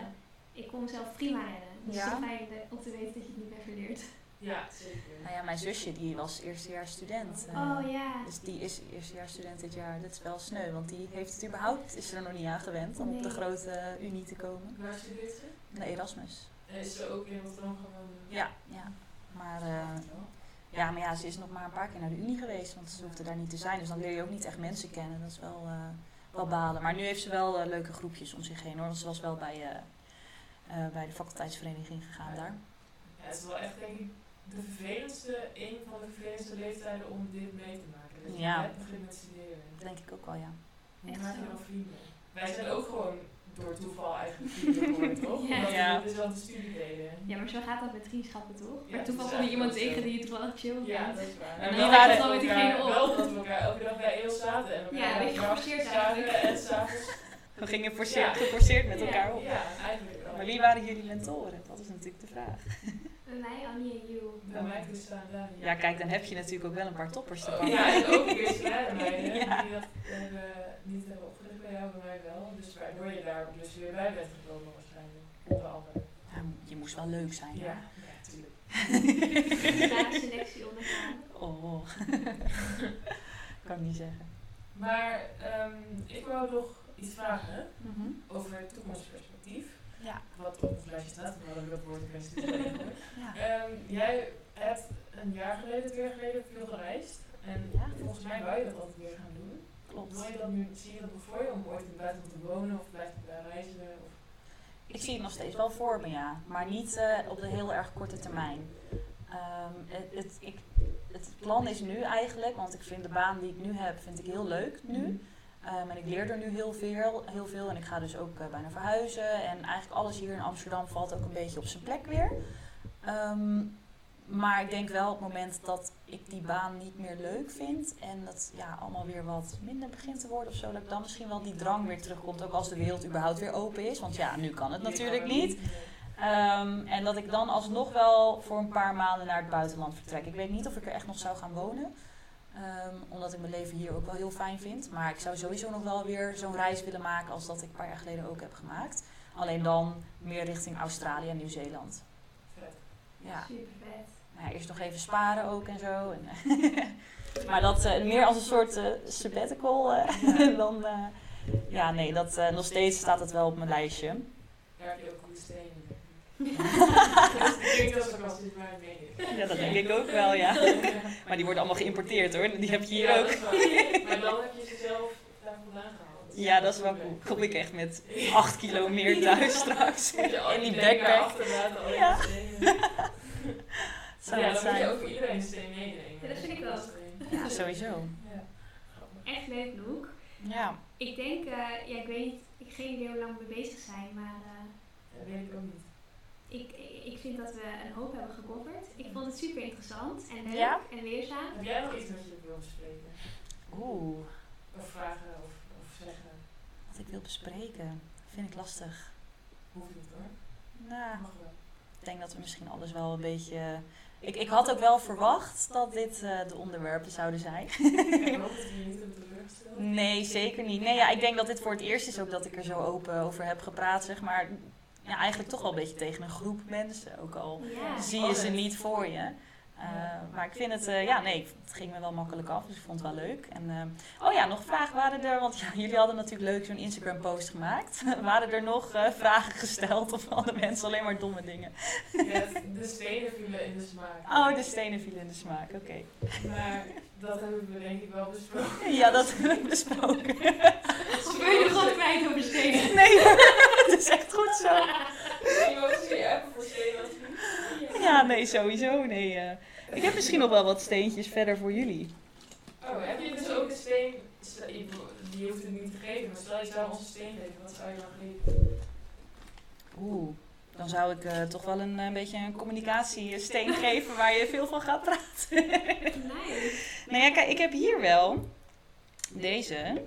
Speaker 1: ik kon mezelf prima redden. Dus
Speaker 3: Ja?
Speaker 1: het is fijn eh, om te weten dat je het niet meer verleert.
Speaker 2: Ja, zeker.
Speaker 3: Nou ja, mijn zusje die was eerstejaars student. eh,
Speaker 1: Oh ja.
Speaker 3: Dus die is eerstejaars student dit jaar. Dat is wel sneu, want die heeft het überhaupt, is er nog niet aan gewend om op de grote unie te komen.
Speaker 2: Waar studeert ze?
Speaker 3: De Erasmus.
Speaker 2: En is ze ook in Rotterdam gewoon... eh,
Speaker 3: Ja, ja. Maar, eh, ja, maar ja, ze is nog maar een paar keer naar de unie geweest, want ze hoefde daar niet te zijn. Dus dan leer je ook niet echt mensen kennen. Dat is wel, eh, wel balen. Maar nu heeft ze wel eh, leuke groepjes om zich heen hoor. Want ze was wel bij, eh, eh, bij de faculteitsvereniging gegaan daar.
Speaker 2: Ja, het is wel echt denk ik de vervelendste, een van de vervelendste leeftijden om dit mee te maken. Je
Speaker 3: Ja.
Speaker 2: net begint met studeren.
Speaker 3: Dat denk ik ook wel, ja.
Speaker 1: Echt
Speaker 2: maak je dan vrienden? Wij zijn ook gewoon door toeval eigenlijk vrienden geworden, toch? <laughs>
Speaker 1: Ja.
Speaker 2: Omdat
Speaker 3: Ja.
Speaker 2: we dezelfde studie deden.
Speaker 1: Ja, maar zo gaat dat met vriendschappen toch?
Speaker 2: Ja,
Speaker 1: maar
Speaker 2: het
Speaker 1: toevallig
Speaker 2: is
Speaker 1: kom je iemand tegen die je toevallig chill vindt.
Speaker 2: Ja, dat is waar.
Speaker 3: En
Speaker 2: En
Speaker 3: die
Speaker 2: wel
Speaker 3: waren-
Speaker 2: dat we
Speaker 1: met diegene op.
Speaker 2: Wel dat we elkaar elke dag bij EOS zaten en
Speaker 1: Ja, een beetje geforceerd eigenlijk.
Speaker 2: En s'avonds... <laughs>
Speaker 3: We gingen
Speaker 2: Ja.
Speaker 3: forceerd, geforceerd met
Speaker 1: Ja.
Speaker 3: elkaar op.
Speaker 2: Ja, eigenlijk wel.
Speaker 3: Maar wie waren jullie mentoren? Dat is natuurlijk de vraag.
Speaker 1: Bij mij, Annie en Jules.
Speaker 2: Bij mij Christa en Dani.
Speaker 3: Ja, kijk, dan heb je natuurlijk ook wel een paar toppers te
Speaker 2: Oh,
Speaker 3: pakken.
Speaker 2: Ja, en ook weer kleine meiden
Speaker 3: Ja.
Speaker 2: die dat hebben, niet hebben opgericht jou, bij mij wel. Dus waardoor je daar dus weer bij bent gekomen waarschijnlijk. Onder andere.
Speaker 3: Ja, je moest wel leuk zijn.
Speaker 2: Ja,
Speaker 3: hè?
Speaker 2: ja, <laughs> <laughs>
Speaker 1: selectie ondergaan.
Speaker 3: Oh. <laughs> kan ik niet zeggen.
Speaker 2: Maar ehm, ik wou nog iets vragen
Speaker 3: Mhm.
Speaker 2: over toekomstperspectief.
Speaker 3: Ja.
Speaker 2: Wat op het lijstje staat, we hadden dat woord best niet.
Speaker 3: Ja.
Speaker 2: Ehm, Jij hebt een jaar geleden, twee jaar geleden veel gereisd. En
Speaker 3: Ja.
Speaker 2: volgens mij wou je dat altijd weer gaan doen.
Speaker 3: Klopt.
Speaker 2: Je dat nu, zie je dat nog voor je om ooit in het buitenland te wonen of blijf je daar reizen? Of?
Speaker 3: Ik zie het nog steeds wel voor me, ja. Maar niet eh, op de heel erg korte termijn. Ehm, het, het, ik, het plan is nu eigenlijk, want ik vind de baan die ik nu heb, vind ik heel leuk nu. Ehm, en ik leer er nu heel veel, heel veel. En ik ga dus ook eh, bijna verhuizen. En eigenlijk alles hier in Amsterdam valt ook een beetje op zijn plek weer. Ehm, maar ik denk wel op het moment dat ik die baan niet meer leuk vind. En dat ja, allemaal weer wat minder begint te worden of zo. Dat ik dan misschien wel die drang weer terugkomt. Ook als de wereld überhaupt weer open is. Want ja, nu kan het natuurlijk niet. Ehm, en dat ik dan alsnog wel voor een paar maanden naar het buitenland vertrek. Ik weet niet of ik er echt nog zou gaan wonen. Ehm, omdat ik mijn leven hier ook wel heel fijn vind. Maar ik zou sowieso nog wel weer zo'n reis willen maken als dat ik een paar jaar geleden ook heb gemaakt. Alleen dan meer richting Australië en Nieuw-Zeeland. Ja.
Speaker 1: Super vet.
Speaker 3: Nou ja, eerst nog even sparen ook en zo. En, <laughs> maar dat eh, meer als een soort eh, sabbatical eh, <laughs> dan... eh, ja, nee, dat, eh, nog steeds staat het wel op mijn lijstje.
Speaker 2: Daar heb je ook goede stenen. Ik denk <laughs> dat is ook als dit mijn mening.
Speaker 3: Ja, dat denk ik ook wel, ja. Maar die worden allemaal geïmporteerd hoor. Die heb je hier
Speaker 2: Ja,
Speaker 3: ook.
Speaker 2: Maar dan heb je ze zelf daar vandaan gehaald.
Speaker 3: Ja, dat is wel cool. Kom ik echt met 8 kilo meer thuis straks. En die backpack. Ja. Zou
Speaker 2: ja, dan moet je
Speaker 3: zijn.
Speaker 2: ook voor iedereen een steen meenemen.
Speaker 1: Ja, dat vind ik ook.
Speaker 3: Ja, sowieso.
Speaker 1: Echt leuk, Noek.
Speaker 3: Ja.
Speaker 1: Ik denk, eh, ja, ik weet niet, ik heb geen idee hoe lang we bezig zijn, maar eh,
Speaker 2: Dat weet ik ook niet.
Speaker 1: ik, ik vind dat we een hoop hebben gecoverd. Ik vond het super interessant en leuk
Speaker 3: Ja?
Speaker 1: en leerzaam.
Speaker 2: Heb jij nog iets wat je wil bespreken?
Speaker 3: Oeh,
Speaker 2: Of vragen of, of zeggen?
Speaker 3: wat ik wil bespreken. Vind ik lastig.
Speaker 2: Hoeft niet hoor.
Speaker 3: Nou,
Speaker 2: wel.
Speaker 3: ik denk dat we misschien alles wel een beetje... Ik, ik had ook wel verwacht dat dit eh, de onderwerpen zouden zijn. <laughs> <laughs> Nee, zeker niet. Nee, ja, ik denk dat dit voor het eerst is ook dat ik er zo open over heb gepraat, zeg maar. Ja, eigenlijk toch wel een beetje tegen een groep mensen, ook al
Speaker 1: Ja.
Speaker 3: zie je ze niet voor je. Eh, maar ik vind het, eh, ja, nee, het ging me wel makkelijk af, dus ik vond het wel leuk. En, eh, oh ja, nog vragen waren er, want ja, jullie hadden natuurlijk leuk zo'n Instagram-post gemaakt. <laughs> waren er nog vragen gesteld of hadden mensen alleen maar domme dingen?
Speaker 2: Ja, de stenen vielen in de smaak.
Speaker 3: Oh, de stenen vielen in de smaak, oké.
Speaker 2: Maar dat hebben we denk ik wel besproken.
Speaker 3: Ja, dat hebben we besproken. <laughs>
Speaker 1: Wil je nog wat kwijt over stenen?
Speaker 3: nee, <laughs> het is echt goed zo.
Speaker 2: Je appen voor stenen?
Speaker 3: Ja, nee, sowieso. Nee. Ik heb misschien nog wel wat steentjes verder voor jullie.
Speaker 2: Oh, heb je dus ook een steen? Die hoeft het niet te geven, maar stel je zou ons een steen geven, wat zou je dan geven?
Speaker 3: Oeh, dan zou ik eh, toch wel een, eh, beetje een communicatiesteen <laughs> geven waar je veel van gaat praten.
Speaker 1: Nice.
Speaker 3: nou ja, kijk, ik heb hier wel deze.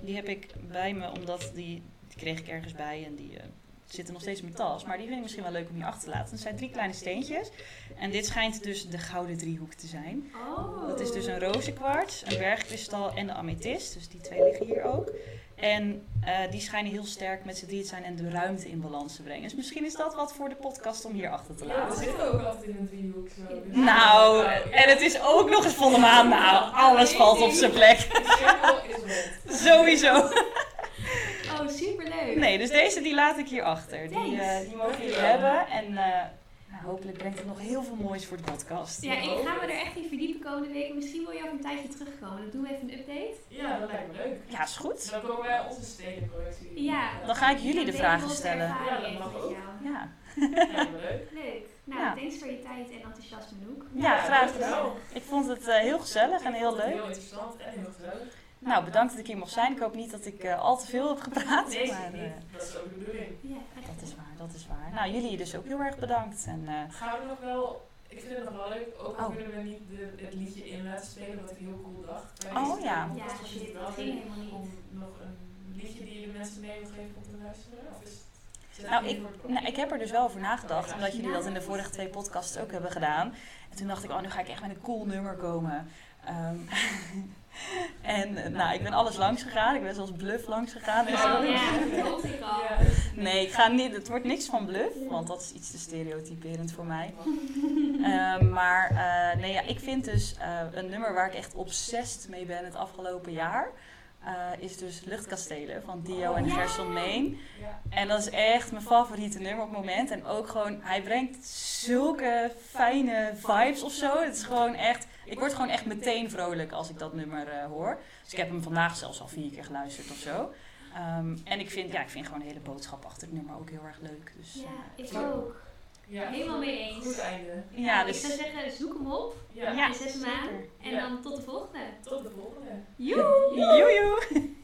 Speaker 3: Die heb ik bij me, omdat die, die kreeg ik ergens bij en die eh, zitten nog steeds in mijn tas. Maar die vind ik misschien wel leuk om hier achter te laten. Het zijn drie kleine steentjes. En dit schijnt dus de gouden driehoek te zijn.
Speaker 1: Oh.
Speaker 3: Dat is dus een rozenkwarts, een bergkristal en de amethyst. Dus die twee liggen hier ook. En eh, die schijnen heel sterk met z'n drieën te zijn en de ruimte in balans te brengen. Dus misschien is dat wat voor de podcast om hier achter te
Speaker 2: Ja, we
Speaker 3: laten.
Speaker 2: zitten ook altijd in een driehoek zo. dus-
Speaker 3: Nou, en het is ook nog eens volle maan. Nou, alles valt op zijn plek.
Speaker 2: De cirkel is rond.
Speaker 3: Sowieso. <laughs> Nee, dus deze die laat ik hier achter. Die, eh, die mogen jullie hebben. En eh, nou, hopelijk brengt het nog heel veel moois voor de podcast.
Speaker 1: Ja, ik ga me er echt in verdiepen komende week. Misschien wil je over een tijdje terugkomen. Dan doen we even een update.
Speaker 2: Ja, dat lijkt me leuk.
Speaker 3: Ja, is goed.
Speaker 2: Dan komen wij onze stedencollectie.
Speaker 1: Ja.
Speaker 3: Dan ga ik jullie de vragen
Speaker 1: we
Speaker 3: stellen.
Speaker 2: Ja, dat mag ook.
Speaker 3: Ja,
Speaker 2: Lijkt me leuk. <laughs>
Speaker 1: Leuk. Nou,
Speaker 3: Ja.
Speaker 1: thanks voor je tijd en enthousiasme, Noek.
Speaker 3: ja graag gedaan. Ik vond het eh, heel gezellig en heel leuk.
Speaker 2: Heel interessant en heel gezellig.
Speaker 3: Nou, bedankt dat ik hier mocht zijn. Ik hoop niet dat ik eh, al te veel heb gepraat.
Speaker 2: Nee,
Speaker 3: maar, eh,
Speaker 2: Dat is ook de bedoeling.
Speaker 1: Ja, echt.
Speaker 3: dat is waar, dat is waar. Nou, jullie dus ook heel erg bedankt. En, eh,
Speaker 2: Gaan we nog wel, ik vind het nog wel leuk, ook al
Speaker 3: Oh.
Speaker 2: kunnen we niet de, het liedje in laten spelen, wat ik heel cool dacht.
Speaker 3: Oh, ja.
Speaker 1: Ja,
Speaker 2: was
Speaker 1: shit,
Speaker 2: het
Speaker 1: dat
Speaker 2: wel
Speaker 1: ging helemaal niet.
Speaker 2: Om nog een liedje die jullie mensen mee wil geven om te luisteren? Of is
Speaker 3: Nou, ik, nou, ik heb er dus wel over nagedacht, omdat jullie dat in de vorige twee podcasts ook hebben gedaan. En toen dacht ik, oh, nu ga ik echt met een cool nummer komen. Ehm, <laughs> <laughs> en eh, nou, ik ben alles langs gegaan. Ik ben zelfs Bluff langs gegaan en zo.
Speaker 1: Oh,
Speaker 2: ja. <laughs>
Speaker 3: Nee, ik ga niet, het wordt niks van Bluff, want dat is iets te stereotyperend voor mij. <laughs> Ehm, maar eh, nee, ja, ik vind dus eh, een nummer waar ik echt obsessed mee ben het afgelopen jaar. eh, is dus Luchtkastelen van Dio en
Speaker 1: Ja.
Speaker 3: Gerson Main.
Speaker 2: Ja.
Speaker 3: En dat is echt mijn favoriete nummer op het moment. En ook gewoon, hij brengt zulke fijne vibes of zo. Het is gewoon echt, ik word gewoon echt meteen vrolijk als ik dat nummer eh, hoor. Dus ik heb hem vandaag zelfs al vier keer geluisterd of zo. Ehm, en ik vind, ja, ik vind gewoon de hele boodschap achter het nummer ook heel erg leuk. Dus,
Speaker 1: Ja,
Speaker 3: eh,
Speaker 1: ik ook.
Speaker 2: Ja.
Speaker 1: Helemaal mee eens.
Speaker 2: Goed einde.
Speaker 3: ja,
Speaker 1: Ik
Speaker 3: dus
Speaker 1: zou zeggen, zoek hem op.
Speaker 2: Ja.
Speaker 3: Ja.
Speaker 1: en zet hem aan. En
Speaker 2: Ja.
Speaker 1: dan tot de volgende.
Speaker 2: Tot de volgende.
Speaker 1: Joe!
Speaker 3: joejoe!